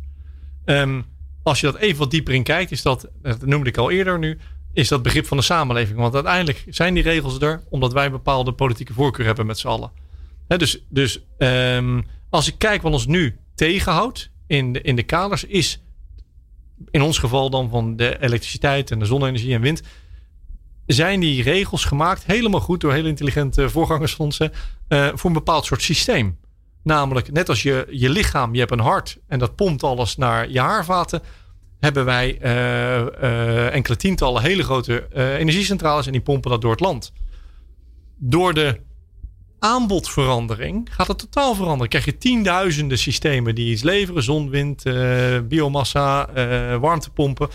Ehm, als je dat even wat dieper in kijkt, is dat, dat noemde ik al eerder nu, is dat begrip van de samenleving. Want uiteindelijk zijn die regels er omdat wij een bepaalde politieke voorkeur hebben met z'n allen. Dus dus ehm, als ik kijk wat ons nu tegenhoudt in de, in de kaders, is in ons geval dan van de elektriciteit en de zonne-energie en wind, zijn die regels gemaakt helemaal goed door hele intelligente voorgangers van ons hè, eh, voor een bepaald soort systeem. Namelijk, net als je, je lichaam, je hebt een hart en dat pompt alles naar je haarvaten, hebben wij eh, eh, enkele tientallen hele grote eh, energiecentrales en die pompen dat door het land. Door de aanbodverandering gaat het totaal veranderen. Krijg je tienduizenden systemen die iets leveren: zon, wind, biomassa, warmtepompen.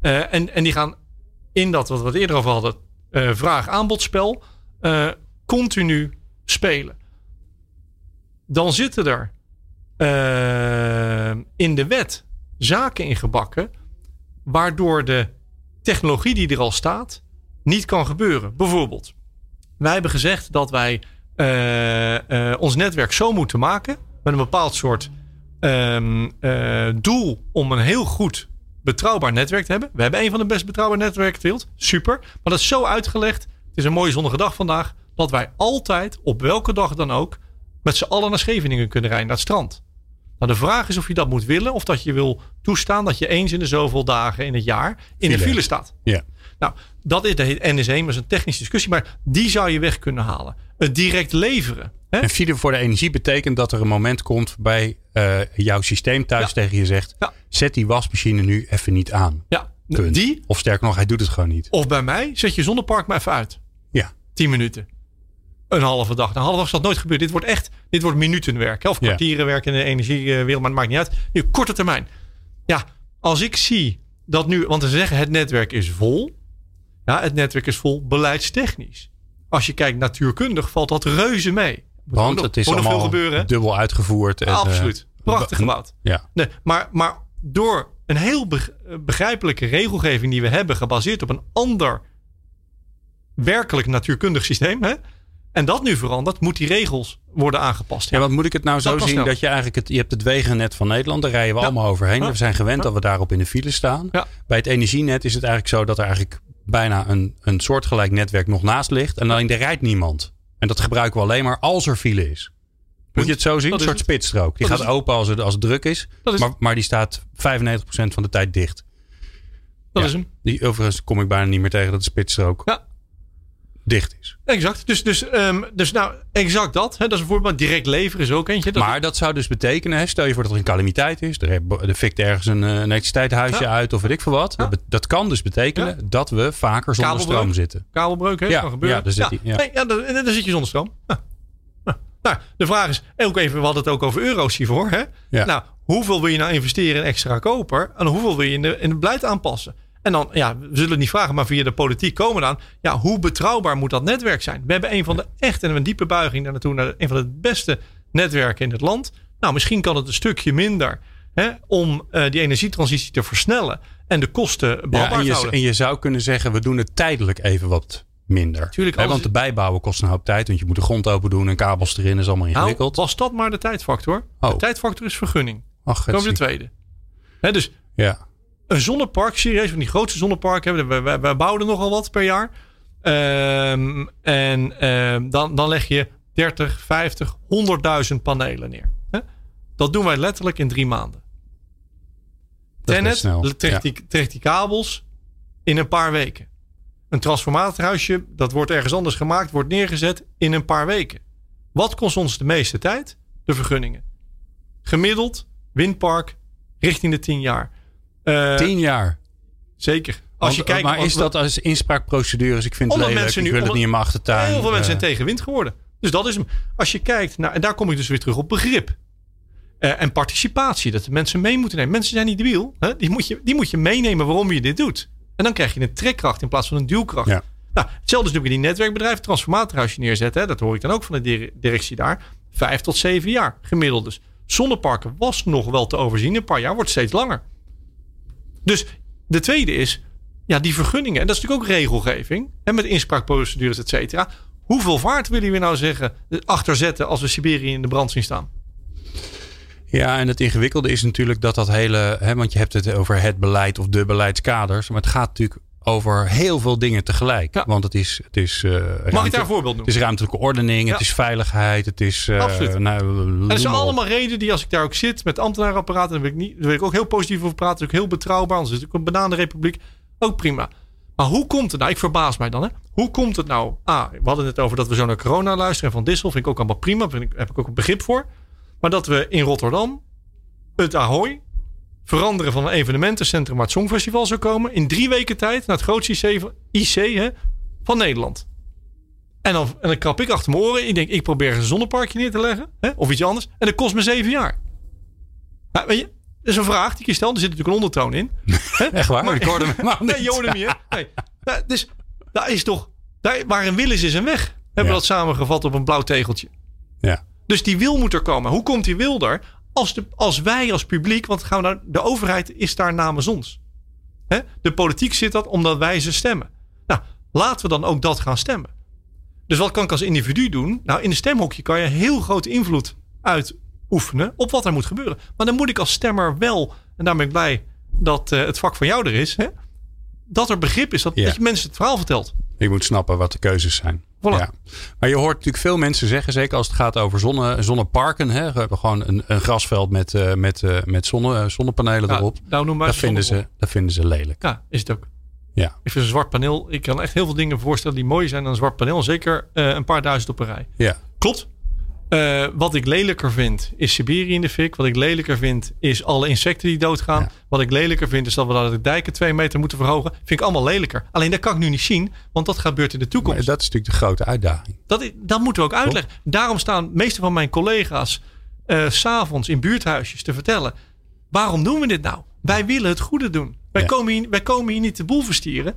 En, en die gaan in dat wat we eerder over hadden, vraag-aanbodspel, continu spelen. Dan zitten er in de wet zaken ingebakken, waardoor de technologie die er al staat niet kan gebeuren. Bijvoorbeeld, wij hebben gezegd dat wij eh, eh, ons netwerk zo moeten maken met een bepaald soort ehm, eh, doel om een heel goed betrouwbaar netwerk te hebben. We hebben een van de best betrouwbare netwerken ter wereld. Super. Maar dat is zo uitgelegd. Het is een mooie zonnige dag vandaag. Dat wij altijd, op welke dag dan ook, met z'n allen naar Scheveningen kunnen rijden, naar het strand. Nou, de vraag is of je dat moet willen. Of dat je wil toestaan dat je eens in de zoveel dagen in het jaar in de File. staat. Ja. Nou, dat is de NS1, dat is een technische discussie. Maar die zou je weg kunnen halen. Het direct leveren. Hè? En file voor de energie betekent dat er een moment komt waarbij eh, jouw systeem thuis Ja. tegen je zegt: Ja. zet die wasmachine nu even niet aan. Ja, Punt. die. Of sterker nog, hij doet het gewoon niet. Of bij mij, zet je zonnepark maar even uit. Ja. 10 minuten. Een halve dag. Een halve dag zal dat nooit gebeuren. Dit wordt echt, dit wordt minutenwerk. hè, Of kwartierenwerk in de energiewereld, maar het maakt niet uit. Nu, korte termijn. Ja, als ik zie dat nu, want ze zeggen het netwerk is vol. Ja, het netwerk is vol beleidstechnisch. Als je kijkt natuurkundig, valt dat reuze mee. Want het is veel allemaal gebeuren. dubbel uitgevoerd. En, eh, Absoluut. Prachtig gebouwd. ja. Nee, maar, maar door een heel beg- begrijpelijke regelgeving die we hebben, gebaseerd op een ander werkelijk natuurkundig systeem, hè, en dat nu verandert, moet die regels worden aangepast. ja, want moet ik het nou zo Dat zien dat je eigenlijk het, je hebt het wegennet van Nederland, daar rijden we Ja. allemaal overheen. Ja. We zijn gewend Ja. dat we daarop in de file staan. Bij het energienet is het eigenlijk zo dat er eigenlijk bijna een, een soortgelijk netwerk nog naast ligt. En alleen er rijdt niemand. En dat gebruiken we alleen maar als er file is. Moet je het zo zien? Dat Een soort spitsstrook. Die Dat gaat open als het, als het druk is. Maar, maar die staat 95% van de tijd dicht. Dat is hem. Die, overigens kom ik bijna niet meer tegen dat de spitsstrook Ja. Dicht is. Exact. Dus, dus, ehm, dus nou, exact dat. Hè, dat is een voorbeeld. Direct leveren is ook eentje. Dat maar dat zou dus betekenen, hè, stel je voor dat er een calamiteit is. Er, er fikt ergens een, eh, een elektriciteitshuisje Ja. uit of weet ik veel wat. Ja. Dat, kan dus betekenen dat we vaker zonder Kabelbreuk. stroom zitten. kabelbreuk hè, Ja, kan gebeuren. ja, daar zit ja. Nee, dan, dan zit je zonder stroom. Nou, de vraag is, ook even, we hadden het ook over euro's hiervoor. Hè? Nou, hoeveel wil je nou investeren in extra koper? En hoeveel wil je in, de, in het beleid aanpassen? En dan, ja, we zullen het niet vragen, maar via de politiek komen dan. Ja, hoe betrouwbaar moet dat netwerk zijn? We hebben een van de echt, en een diepe buiging daar naartoe, naar een van de beste netwerken in het land. Nou, misschien kan het een stukje minder hè, om eh, die energietransitie te versnellen en de kosten Ja, behapbaar en, te je, houden. en je zou kunnen zeggen, we doen het tijdelijk even wat minder. Tuurlijk, alles- want de bijbouwen kost een hoop tijd. Want je moet de grond open doen en kabels erin. is allemaal Nou, ingewikkeld. was dat maar de tijdfactor? Oh. De tijdfactor is vergunning. Ach, Komen de tweede. Hè, dus Ja. Een zonnepark, serieus, van die grootste zonneparken hebben. We, bouwen er nogal wat per jaar. Ehm, en ehm, dan, dan leg je 30, 50, 100.000 panelen neer. Dat doen wij letterlijk in drie maanden. Tenet trekt, ja. die, die kabels in een paar weken. Een transformatorhuisje, dat wordt ergens anders gemaakt, wordt neergezet in een paar weken. Wat kost ons de meeste tijd? De vergunningen. Gemiddeld, windpark, richting de 10 jaar. Eh, Tien jaar. Zeker. Als je kijkt, maar is dat als inspraakprocedures? Ik vind het lelijk. mensen ik nu- wil het niet in mijn achtertuin. Heel veel mensen zijn Eh, tegen wind geworden. Dus dat is hem. Als je kijkt naar, en daar kom ik dus weer terug op begrip. Eh, en participatie, dat de mensen mee moeten nemen. Mensen zijn niet debiel. Hè? Die, moet je, die moet je meenemen waarom je dit doet. En dan krijg je een trekkracht in plaats van een duwkracht. Ja. Nou, hetzelfde is natuurlijk in die netwerkbedrijven, transformatorhuisje neerzetten. Hè? Dat hoor ik dan ook van de dire- directie daar. Vijf tot zeven jaar gemiddeld dus. Zonneparken was nog wel te overzien. Een paar jaar wordt steeds langer. Dus de tweede is, ja, die vergunningen. En dat is natuurlijk ook regelgeving. En met inspraakprocedures, et cetera. Hoeveel vaart willen we nou zeggen eh, achterzetten als we Siberië in de brand zien staan? Ja, en het ingewikkelde is natuurlijk dat dat hele. Hè, want je hebt het over het beleid of de beleidskaders. Maar het gaat natuurlijk over heel veel dingen tegelijk. Ja. Want het is. Het is eh, Mag ik ruimte- daar een voorbeeld Het noemen? is ruimtelijke ordening, Ja. het is veiligheid, het is. eh, Absoluut. Nou, dat zijn allemaal redenen die als ik daar ook zit met ambtenarenapparaten, dan wil ik, niet, daar wil ik ook heel positief over praten. Ook heel betrouwbaar, anders is het ook een bananenrepubliek. Ook prima. Maar hoe komt het nou? Ik verbaas mij dan. Hè? Hoe komt het nou? Ah, we hadden het over dat we zo naar corona luisteren. En van Dissel vind ik ook allemaal prima. Daar heb ik ook een begrip voor. Maar dat we in Rotterdam het Ahoy veranderen van een evenementencentrum waar het Songfestival zou komen. In drie weken tijd naar het grootste IC, IC hè, van Nederland. En dan, en dan krap ik achter mijn oren. Ik denk, ik probeer een zonneparkje neer te leggen. Hè, of iets anders. En dat kost me zeven jaar. Nou, weet je, dat is een vraag die ik je stel. Er zit natuurlijk een ondertoon in. Hè? Echt waar? Maar- ik hoorde hem Nee, niet. je hoorde hem niet, hè? Nee. Nou, dus daar is toch... Daar, waar een wil is, is een weg. Hebben Ja. we dat samengevat op een blauw tegeltje. Ja. Dus die wil moet er komen. Hoe komt die wil er? Als, de, als wij als publiek, want gaan we naar, de overheid is daar namens ons. Hè? De politiek zit dat omdat wij ze stemmen. Nou, laten we dan ook dat gaan stemmen. Dus wat kan ik als individu doen? Nou, in een stemhokje kan je heel grote invloed uitoefenen op wat er moet gebeuren. Maar dan moet ik als stemmer wel, en daar ben ik blij dat eh, het vak van jou er is, hè? dat er begrip is, dat, Ja. dat je mensen het verhaal vertelt. Je moet snappen wat de keuzes zijn. Voilà. Ja. Maar je hoort natuurlijk veel mensen zeggen, zeker als het gaat over zonne, zonneparken. Hè, we hebben gewoon een, een grasveld met, eh, met, eh, met zonne, eh, zonnepanelen Ja, erop. nou, noem maar Dat vinden, ze, dat vinden ze lelijk. Ja, is het ook. Ja. Ik vind een zwart paneel. Ik kan echt heel veel dingen voorstellen die mooier zijn dan een zwart paneel. Zeker een paar duizend op een rij. Ja. Klopt. Eh, wat ik lelijker vind is Siberië in de fik. Wat ik lelijker vind is alle insecten die doodgaan. Ja. Wat ik lelijker vind is dat we de dijken twee meter moeten verhogen. Vind ik allemaal lelijker. Alleen dat kan ik nu niet zien, want dat gebeurt in de Maar toekomst. dat is natuurlijk de grote uitdaging. Dat, moeten we ook uitleggen. Daarom staan de meeste van mijn collega's eh, s s'avonds in buurthuisjes te vertellen. Waarom doen we dit nou? Wij willen het goede doen. Wij, Ja. komen, hier, wij komen hier niet de boel verstieren.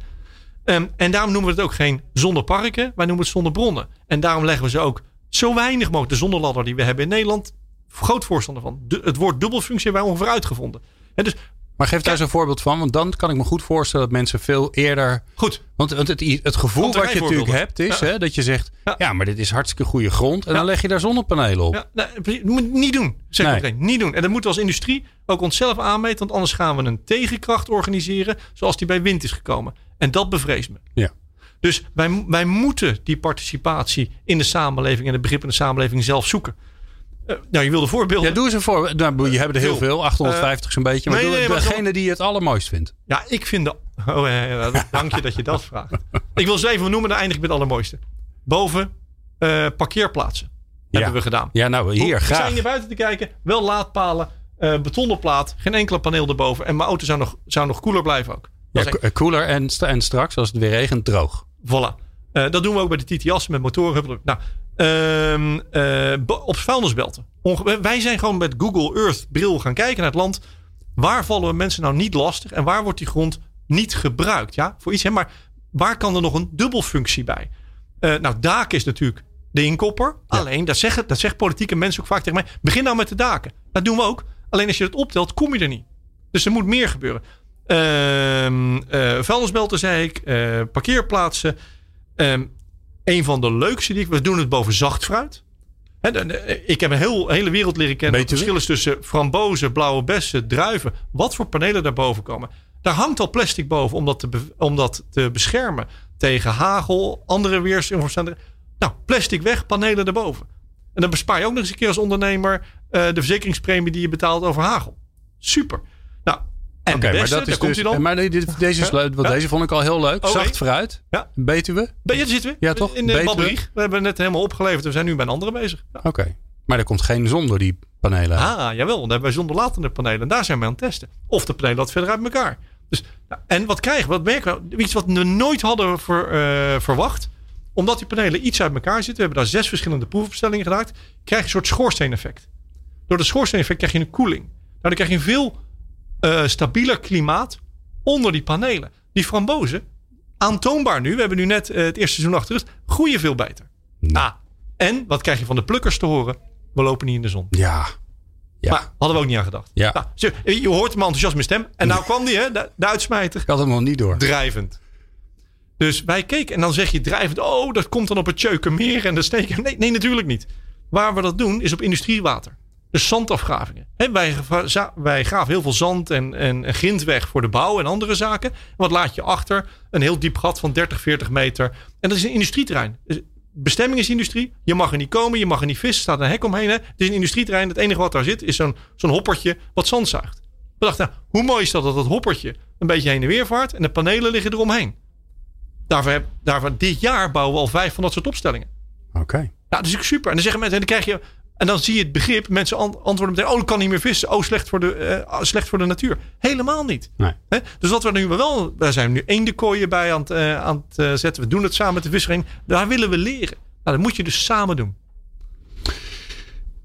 Ehm, en daarom noemen we het ook geen zonneparken. Wij noemen het zonnebronnen. En daarom leggen we ze ook zo weinig mogelijk. De zonneladder die we hebben in Nederland. Groot voorstander van. De- het woord dubbelfunctie hebben wij ongeveer uitgevonden. En dus Maar geef daar eens een voorbeeld van. Want dan kan ik me goed voorstellen dat mensen veel eerder... goed. Want het, het, het gevoel wat je natuurlijk hebt is Ja. hè, dat je zegt... Ja. Ja. maar dit is hartstikke goede grond. En Ja. dan leg je daar zonnepanelen op. Ja, nee, je niet doen. Zeg Nee. ik meteen. Niet doen. En dat moeten we als industrie ook onszelf aanmeten. Want anders gaan we een tegenkracht organiseren. Zoals die bij wind is gekomen. En dat bevreest me. Ja. Dus wij, wij moeten die participatie in de samenleving. En het begrip in de samenleving zelf zoeken. Eh, nou, je wilde voorbeelden. Ja, doe eens een voorbeeld. Nou, je hebt er heel Veel. veel. 850 zo'n beetje. Maar nee, doe nee, maar degene die je het allermooist vindt. Ja, ik vind de. Oh, ja, dank je dat je dat vraagt. Ik wil ze even noemen, dan eindig ik met het allermooiste. Boven eh, parkeerplaatsen hebben we gedaan. Ja, nou hier, Hoe- We graag. zijn hier buiten te kijken. Wel laadpalen, eh betonnen plaat, geen enkele paneel erboven. En mijn auto zou nog, zou nog koeler blijven ook. Ja, koeler en, en straks, als het weer regent, droog. Voilà. Eh, dat doen we ook bij de TTS met motoren. Nou, ehm, eh, op vuilnisbelten. Onge- wij zijn gewoon met Google Earth bril gaan kijken naar het land. Waar vallen we mensen nou niet lastig? En waar wordt die grond niet gebruikt? Ja, voor iets. Hè? Maar waar kan er nog een dubbelfunctie bij? Eh, nou, daken is natuurlijk de inkopper. Alleen, dat zeggen, dat zeggen politieke mensen ook vaak tegen mij. Begin nou met de daken. Dat doen we ook. Alleen als je het optelt, kom je er niet. Dus er moet meer gebeuren. Ehm eh, vuilnisbelten, zei ik. eh, parkeerplaatsen. Ehm, een van de leukste die ik... We doen het boven zacht fruit. Ik heb een heel, hele wereld leren kennen. Het verschil is tussen frambozen, blauwe bessen, druiven. Wat voor panelen daarboven komen. Daar hangt al plastic boven om dat te, om dat te beschermen. tegen hagel, andere weersomstandigheden. Nou, plastic weg, panelen erboven. En dan bespaar je ook nog eens een keer als ondernemer uh, de verzekeringspremie die je betaalt over hagel. Super. En de maar dat is daar komt dus. hij dan. Maar nee, dit, deze, is leuk, want Ja. deze vond ik al heel leuk. Zacht fruit. Ja. Betuwe. Ben je, daar zitten we. Ja, toch? In de. Badbrieg. We hebben net helemaal opgeleverd. We zijn nu bij een andere bezig. Ja. Oké. Maar er komt geen zon door die panelen. Ah, jawel. Dan hebben wij zonderlatende panelen. En daar zijn we aan het testen. Of de panelen wat verder uit elkaar. Dus, nou, en wat krijgen we? Wat merken we? Iets wat we nooit hadden ver- eh, verwacht. Omdat die panelen iets uit elkaar zitten. We hebben daar zes verschillende proefopstellingen gedaan. Krijg je een soort schoorsteeneffect. Door de schoorsteeneffect krijg je een koeling. Nou, dan krijg je een veel eh, stabieler klimaat onder die panelen. Die frambozen, aantoonbaar nu. We hebben nu net eh, het eerste seizoen achter rug. Groeien veel beter. Ah, en wat krijg je van de plukkers te horen? We lopen niet in de zon. Ja. Ja. Maar hadden we ook niet aan gedacht. Ja. Nou, zo, je hoort mijn enthousiasme stem. En nou kwam die, hè, de, de uitsmijter. Ik had hem nog niet door. Drijvend. Dus wij keken en dan zeg je drijvend. Oh, dat komt dan op het Tjeukenmeer en de steken. Nee, nee, natuurlijk niet. Waar we dat doen is op industriewater. Dus zandafgravingen. Wij, wij graven heel veel zand en, en, en grind weg voor de bouw en andere zaken. En wat laat je achter? Een heel diep gat van 30, 40 meter. En dat is een industrieterrein. Dus bestemming is industrie. Je mag er niet komen, je mag er niet vissen. Er staat een hek omheen. Hè. Het is een industrieterrein. Het enige wat daar zit is zo'n zo'n hoppertje wat zand zuigt. We dachten, nou, hoe mooi is dat dat dat hoppertje een beetje heen en weer vaart. En de panelen liggen eromheen. Daarvoor, heb, daarvoor dit jaar bouwen we al vijf van dat soort opstellingen. Oké. Nou, dat is ook super. En dan zeggen mensen, en dan krijg je. En dan zie je het begrip. Mensen ant- antwoorden meteen: Oh, ik kan niet meer vissen. Oh, slecht voor de, eh, slecht voor de natuur. Helemaal niet. Nee. Hè? Dus wat we nu wel. Daar zijn we nu eendekooien bij aan het, eh, aan het eh, zetten. We doen het samen met de vissersvereniging. Daar willen we leren. Nou, dat moet je dus samen doen.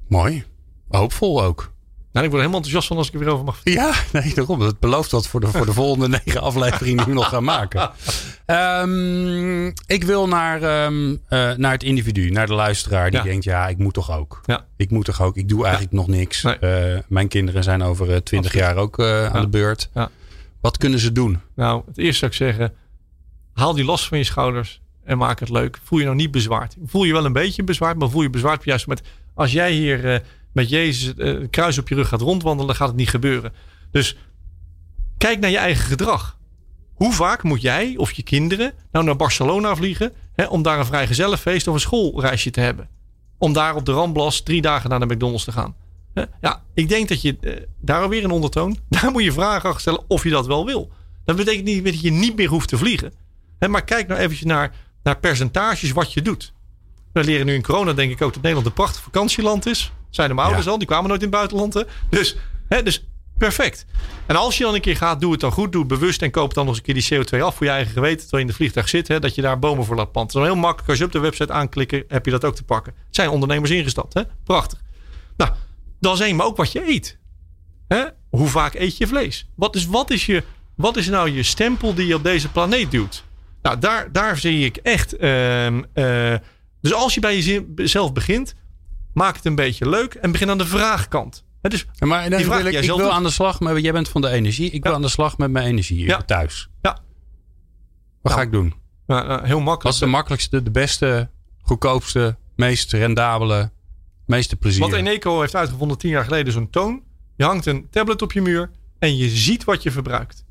Mooi. Hoopvol ook. Nou, ik word er helemaal enthousiast van als ik er weer over mag. Ja, nee, daarom. Het belooft wat voor de, voor de volgende negen afleveringen die we nog gaan maken. Ehm, ik wil naar, ehm, eh, naar het individu, naar de luisteraar die Ja. denkt, ja, ik moet toch ook. Ja. Ik moet toch ook. Ik doe eigenlijk nog niks. Nee. Eh, mijn kinderen zijn over twintig jaar ook eh, aan de beurt. Ja. Wat kunnen ze doen? Nou, het eerste zou ik zeggen. Haal die last van je schouders en maak het leuk. Voel je nou niet bezwaard. Voel je wel een beetje bezwaard, maar voel je bezwaard juist met. Als jij hier eh, met Jezus eh, een kruis op je rug gaat rondwandelen, gaat het niet gebeuren. Dus kijk naar je eigen gedrag. Hoe vaak moet jij of je kinderen nou naar Barcelona vliegen hè, om daar een vrijgezellenfeest of een schoolreisje te hebben? Om daar op de Ramblas drie dagen naar de McDonald's te gaan. Ja, ik denk dat je eh, daar alweer een ondertoon. Daar moet je vragen achter stellen of je dat wel wil. Dat betekent niet dat je niet meer hoeft te vliegen. Maar kijk nou eventjes naar, naar percentages wat je doet. We leren nu in corona denk ik ook dat Nederland een prachtig vakantieland is. Zijn de ouders Ja. al, die kwamen nooit in het buitenland. Hè? Dus, hè, dus perfect. En als je dan een keer gaat, doe het dan goed. Doe het bewust en koop dan nog eens een keer die CO2 af voor je eigen geweten. Terwijl je in de vliegtuig zit, hè, dat je daar bomen voor laat planten. Dat is dan heel makkelijk. Als je op de website aanklikken, heb je dat ook te pakken. Het zijn ondernemers ingestapt. Hè? Prachtig. Nou, is één, maar ook wat je eet. Hè? Hoe vaak eet je vlees? Wat is, wat, is je, wat is nou je stempel die je op deze planeet duwt? Nou, daar, daar zie ik echt. ehm, eh, dus als je bij jezelf begint, maak het een beetje leuk en begin aan de vraagkant. Hè, dus Ja, Maar dan Die vraag wil ik, wil doet. aan de slag met. Jij bent van de energie. Ik wil Ja. aan de slag met mijn energie Ja. thuis. Ja. Wat ga Nou, ik doen? nou, nou, heel Wat makkelijk. is de makkelijkste, de beste, goedkoopste, meest rendabele, meeste plezier? Wat Eneco heeft uitgevonden tien jaar geleden, zo'n toon. Je hangt een tablet op je muur en je ziet wat je verbruikt.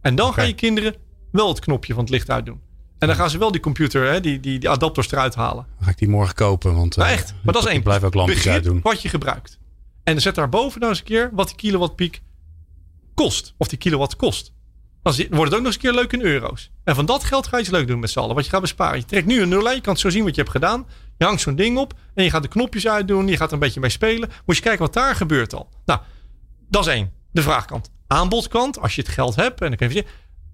En dan gaan je kinderen wel het knopje van het licht uitdoen. En dan gaan ze wel die computer, hè, die, die, die adapters eruit halen. Dan ga ik die morgen kopen. Want, Nou eh, echt, maar dat is één. blijf ook lampjes uitdoen. wat je gebruikt. En zet daarboven nou eens een keer wat die kilowattpiek kost. Of die kilowatt kost. Dan wordt het ook nog eens een keer leuk in euro's. En van dat geld ga je iets leuk doen met z'n allen. Wat je gaat besparen. Je trekt nu een nul aan. Je kan het zo zien wat je hebt gedaan. Je hangt zo'n ding op. En je gaat de knopjes uitdoen. Je gaat er een beetje mee spelen. Moet je kijken wat daar gebeurt al. Nou, dat is één. De vraagkant. Aanbodkant. Als je het geld hebt. En dan kun je.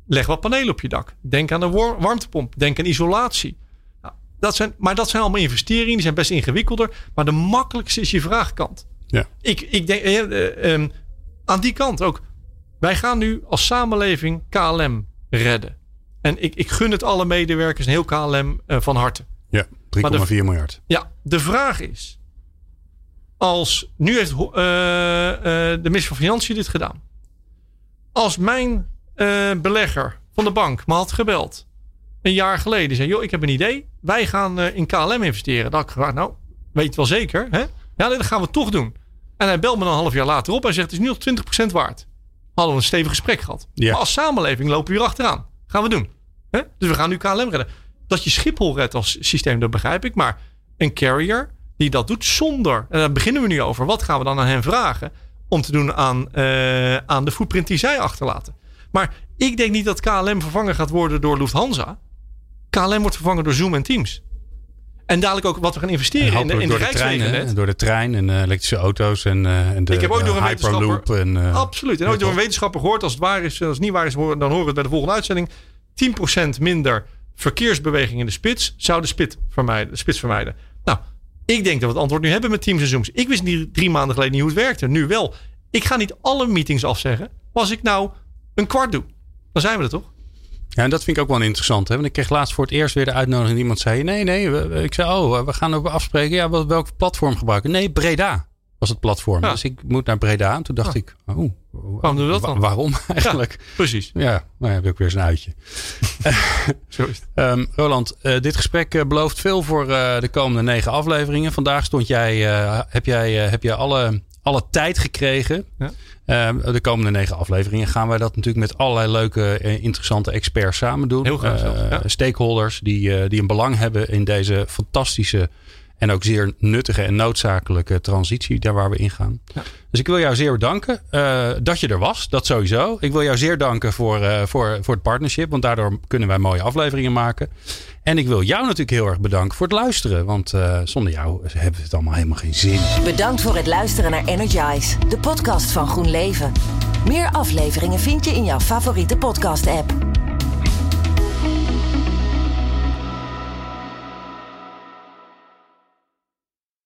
Leg wat panelen op je dak. Denk aan de war- warmtepomp. Denk aan isolatie. Nou, dat zijn, maar dat zijn allemaal investeringen. Die zijn best ingewikkelder. Maar de makkelijkste is je vraagkant. Ja. Ik, ik denk eh, eh, ehm, aan die kant ook. Wij gaan nu als samenleving KLM redden. En ik, ik gun het alle medewerkers en heel KLM eh, van harte. Ja, 3,4 miljard. Ja, de vraag is. Als nu heeft de minister van Financiën dit gedaan. Als mijn eh, belegger van de bank me had gebeld. Een jaar geleden. Zei, joh, ik heb een idee. Wij gaan eh, in KLM investeren. Dan had ik gevraagd, nou, weet je wel zeker? Hè? Ja, dat gaan we toch doen. En hij belt me dan een half jaar later op. Hij zegt, het is nu nog 20% waard. Hadden we een stevig gesprek gehad. Ja. Maar als samenleving lopen we hier achteraan. Gaan we doen. Hè? Dus we gaan nu KLM redden. Dat je Schiphol redt als systeem, dat begrijp ik. Maar een carrier die dat doet zonder, en daar beginnen we nu over. Wat gaan we dan aan hen vragen om te doen aan, uh, aan de footprint die zij achterlaten? Maar ik denk niet dat KLM vervangen gaat worden door Lufthansa. KLM wordt vervangen door Zoom en Teams. En dadelijk ook wat we gaan investeren in de, in door de, treinen, door de trein en uh, elektrische auto's en, uh, en de, ik heb ook door een Hyperloop. En, uh, absoluut. En ook door een wetenschapper gehoord. Als het waar is, als het niet waar is, dan horen we het bij de volgende uitzending. 10% minder verkeersbeweging in de spits zou de, spit vermijden, de spits vermijden. Nou, ik denk dat we het antwoord nu hebben met Teams en Zooms. Ik wist niet drie maanden geleden niet hoe het werkte. Nu wel. Ik ga niet alle meetings afzeggen. Als ik nou een kwart doe, dan zijn we er toch? Ja, en dat vind ik ook wel interessant. Hè? Want ik kreeg laatst voor het eerst weer de uitnodiging. Iemand zei: Nee, nee. ik zei: Oh, we gaan ook afspreken. Ja, welk platform gebruiken? Nee, Breda was het platform. Dus ik moet naar Breda. En toen dacht ik: Oh, waarom doen we dat dan? Waarom eigenlijk? precies. Ja, maar heb ik weer zo'n uitje. Zo is het. Um, Roland, uh, dit gesprek uh, belooft veel voor uh, de komende negen afleveringen. Vandaag stond jij, heb jij, heb jij alle, alle tijd gekregen. Ja. Uh, de komende negen afleveringen gaan wij dat natuurlijk met allerlei leuke, uh, interessante experts samen doen. Heel graag. Ja. Stakeholders die, die een belang hebben in deze fantastische en ook zeer nuttige en noodzakelijke transitie daar waar we in gaan. Ja. Dus ik wil jou zeer bedanken uh, dat je er was. Dat sowieso. Ik wil jou zeer danken voor, uh, voor, voor het partnership. Want daardoor kunnen wij mooie afleveringen maken. En ik wil jou natuurlijk heel erg bedanken voor het luisteren. Want uh, zonder jou hebben we het allemaal helemaal geen zin. Bedankt voor het luisteren naar Energize. De podcast van Groen Leven. Meer afleveringen vind je in jouw favoriete podcast app.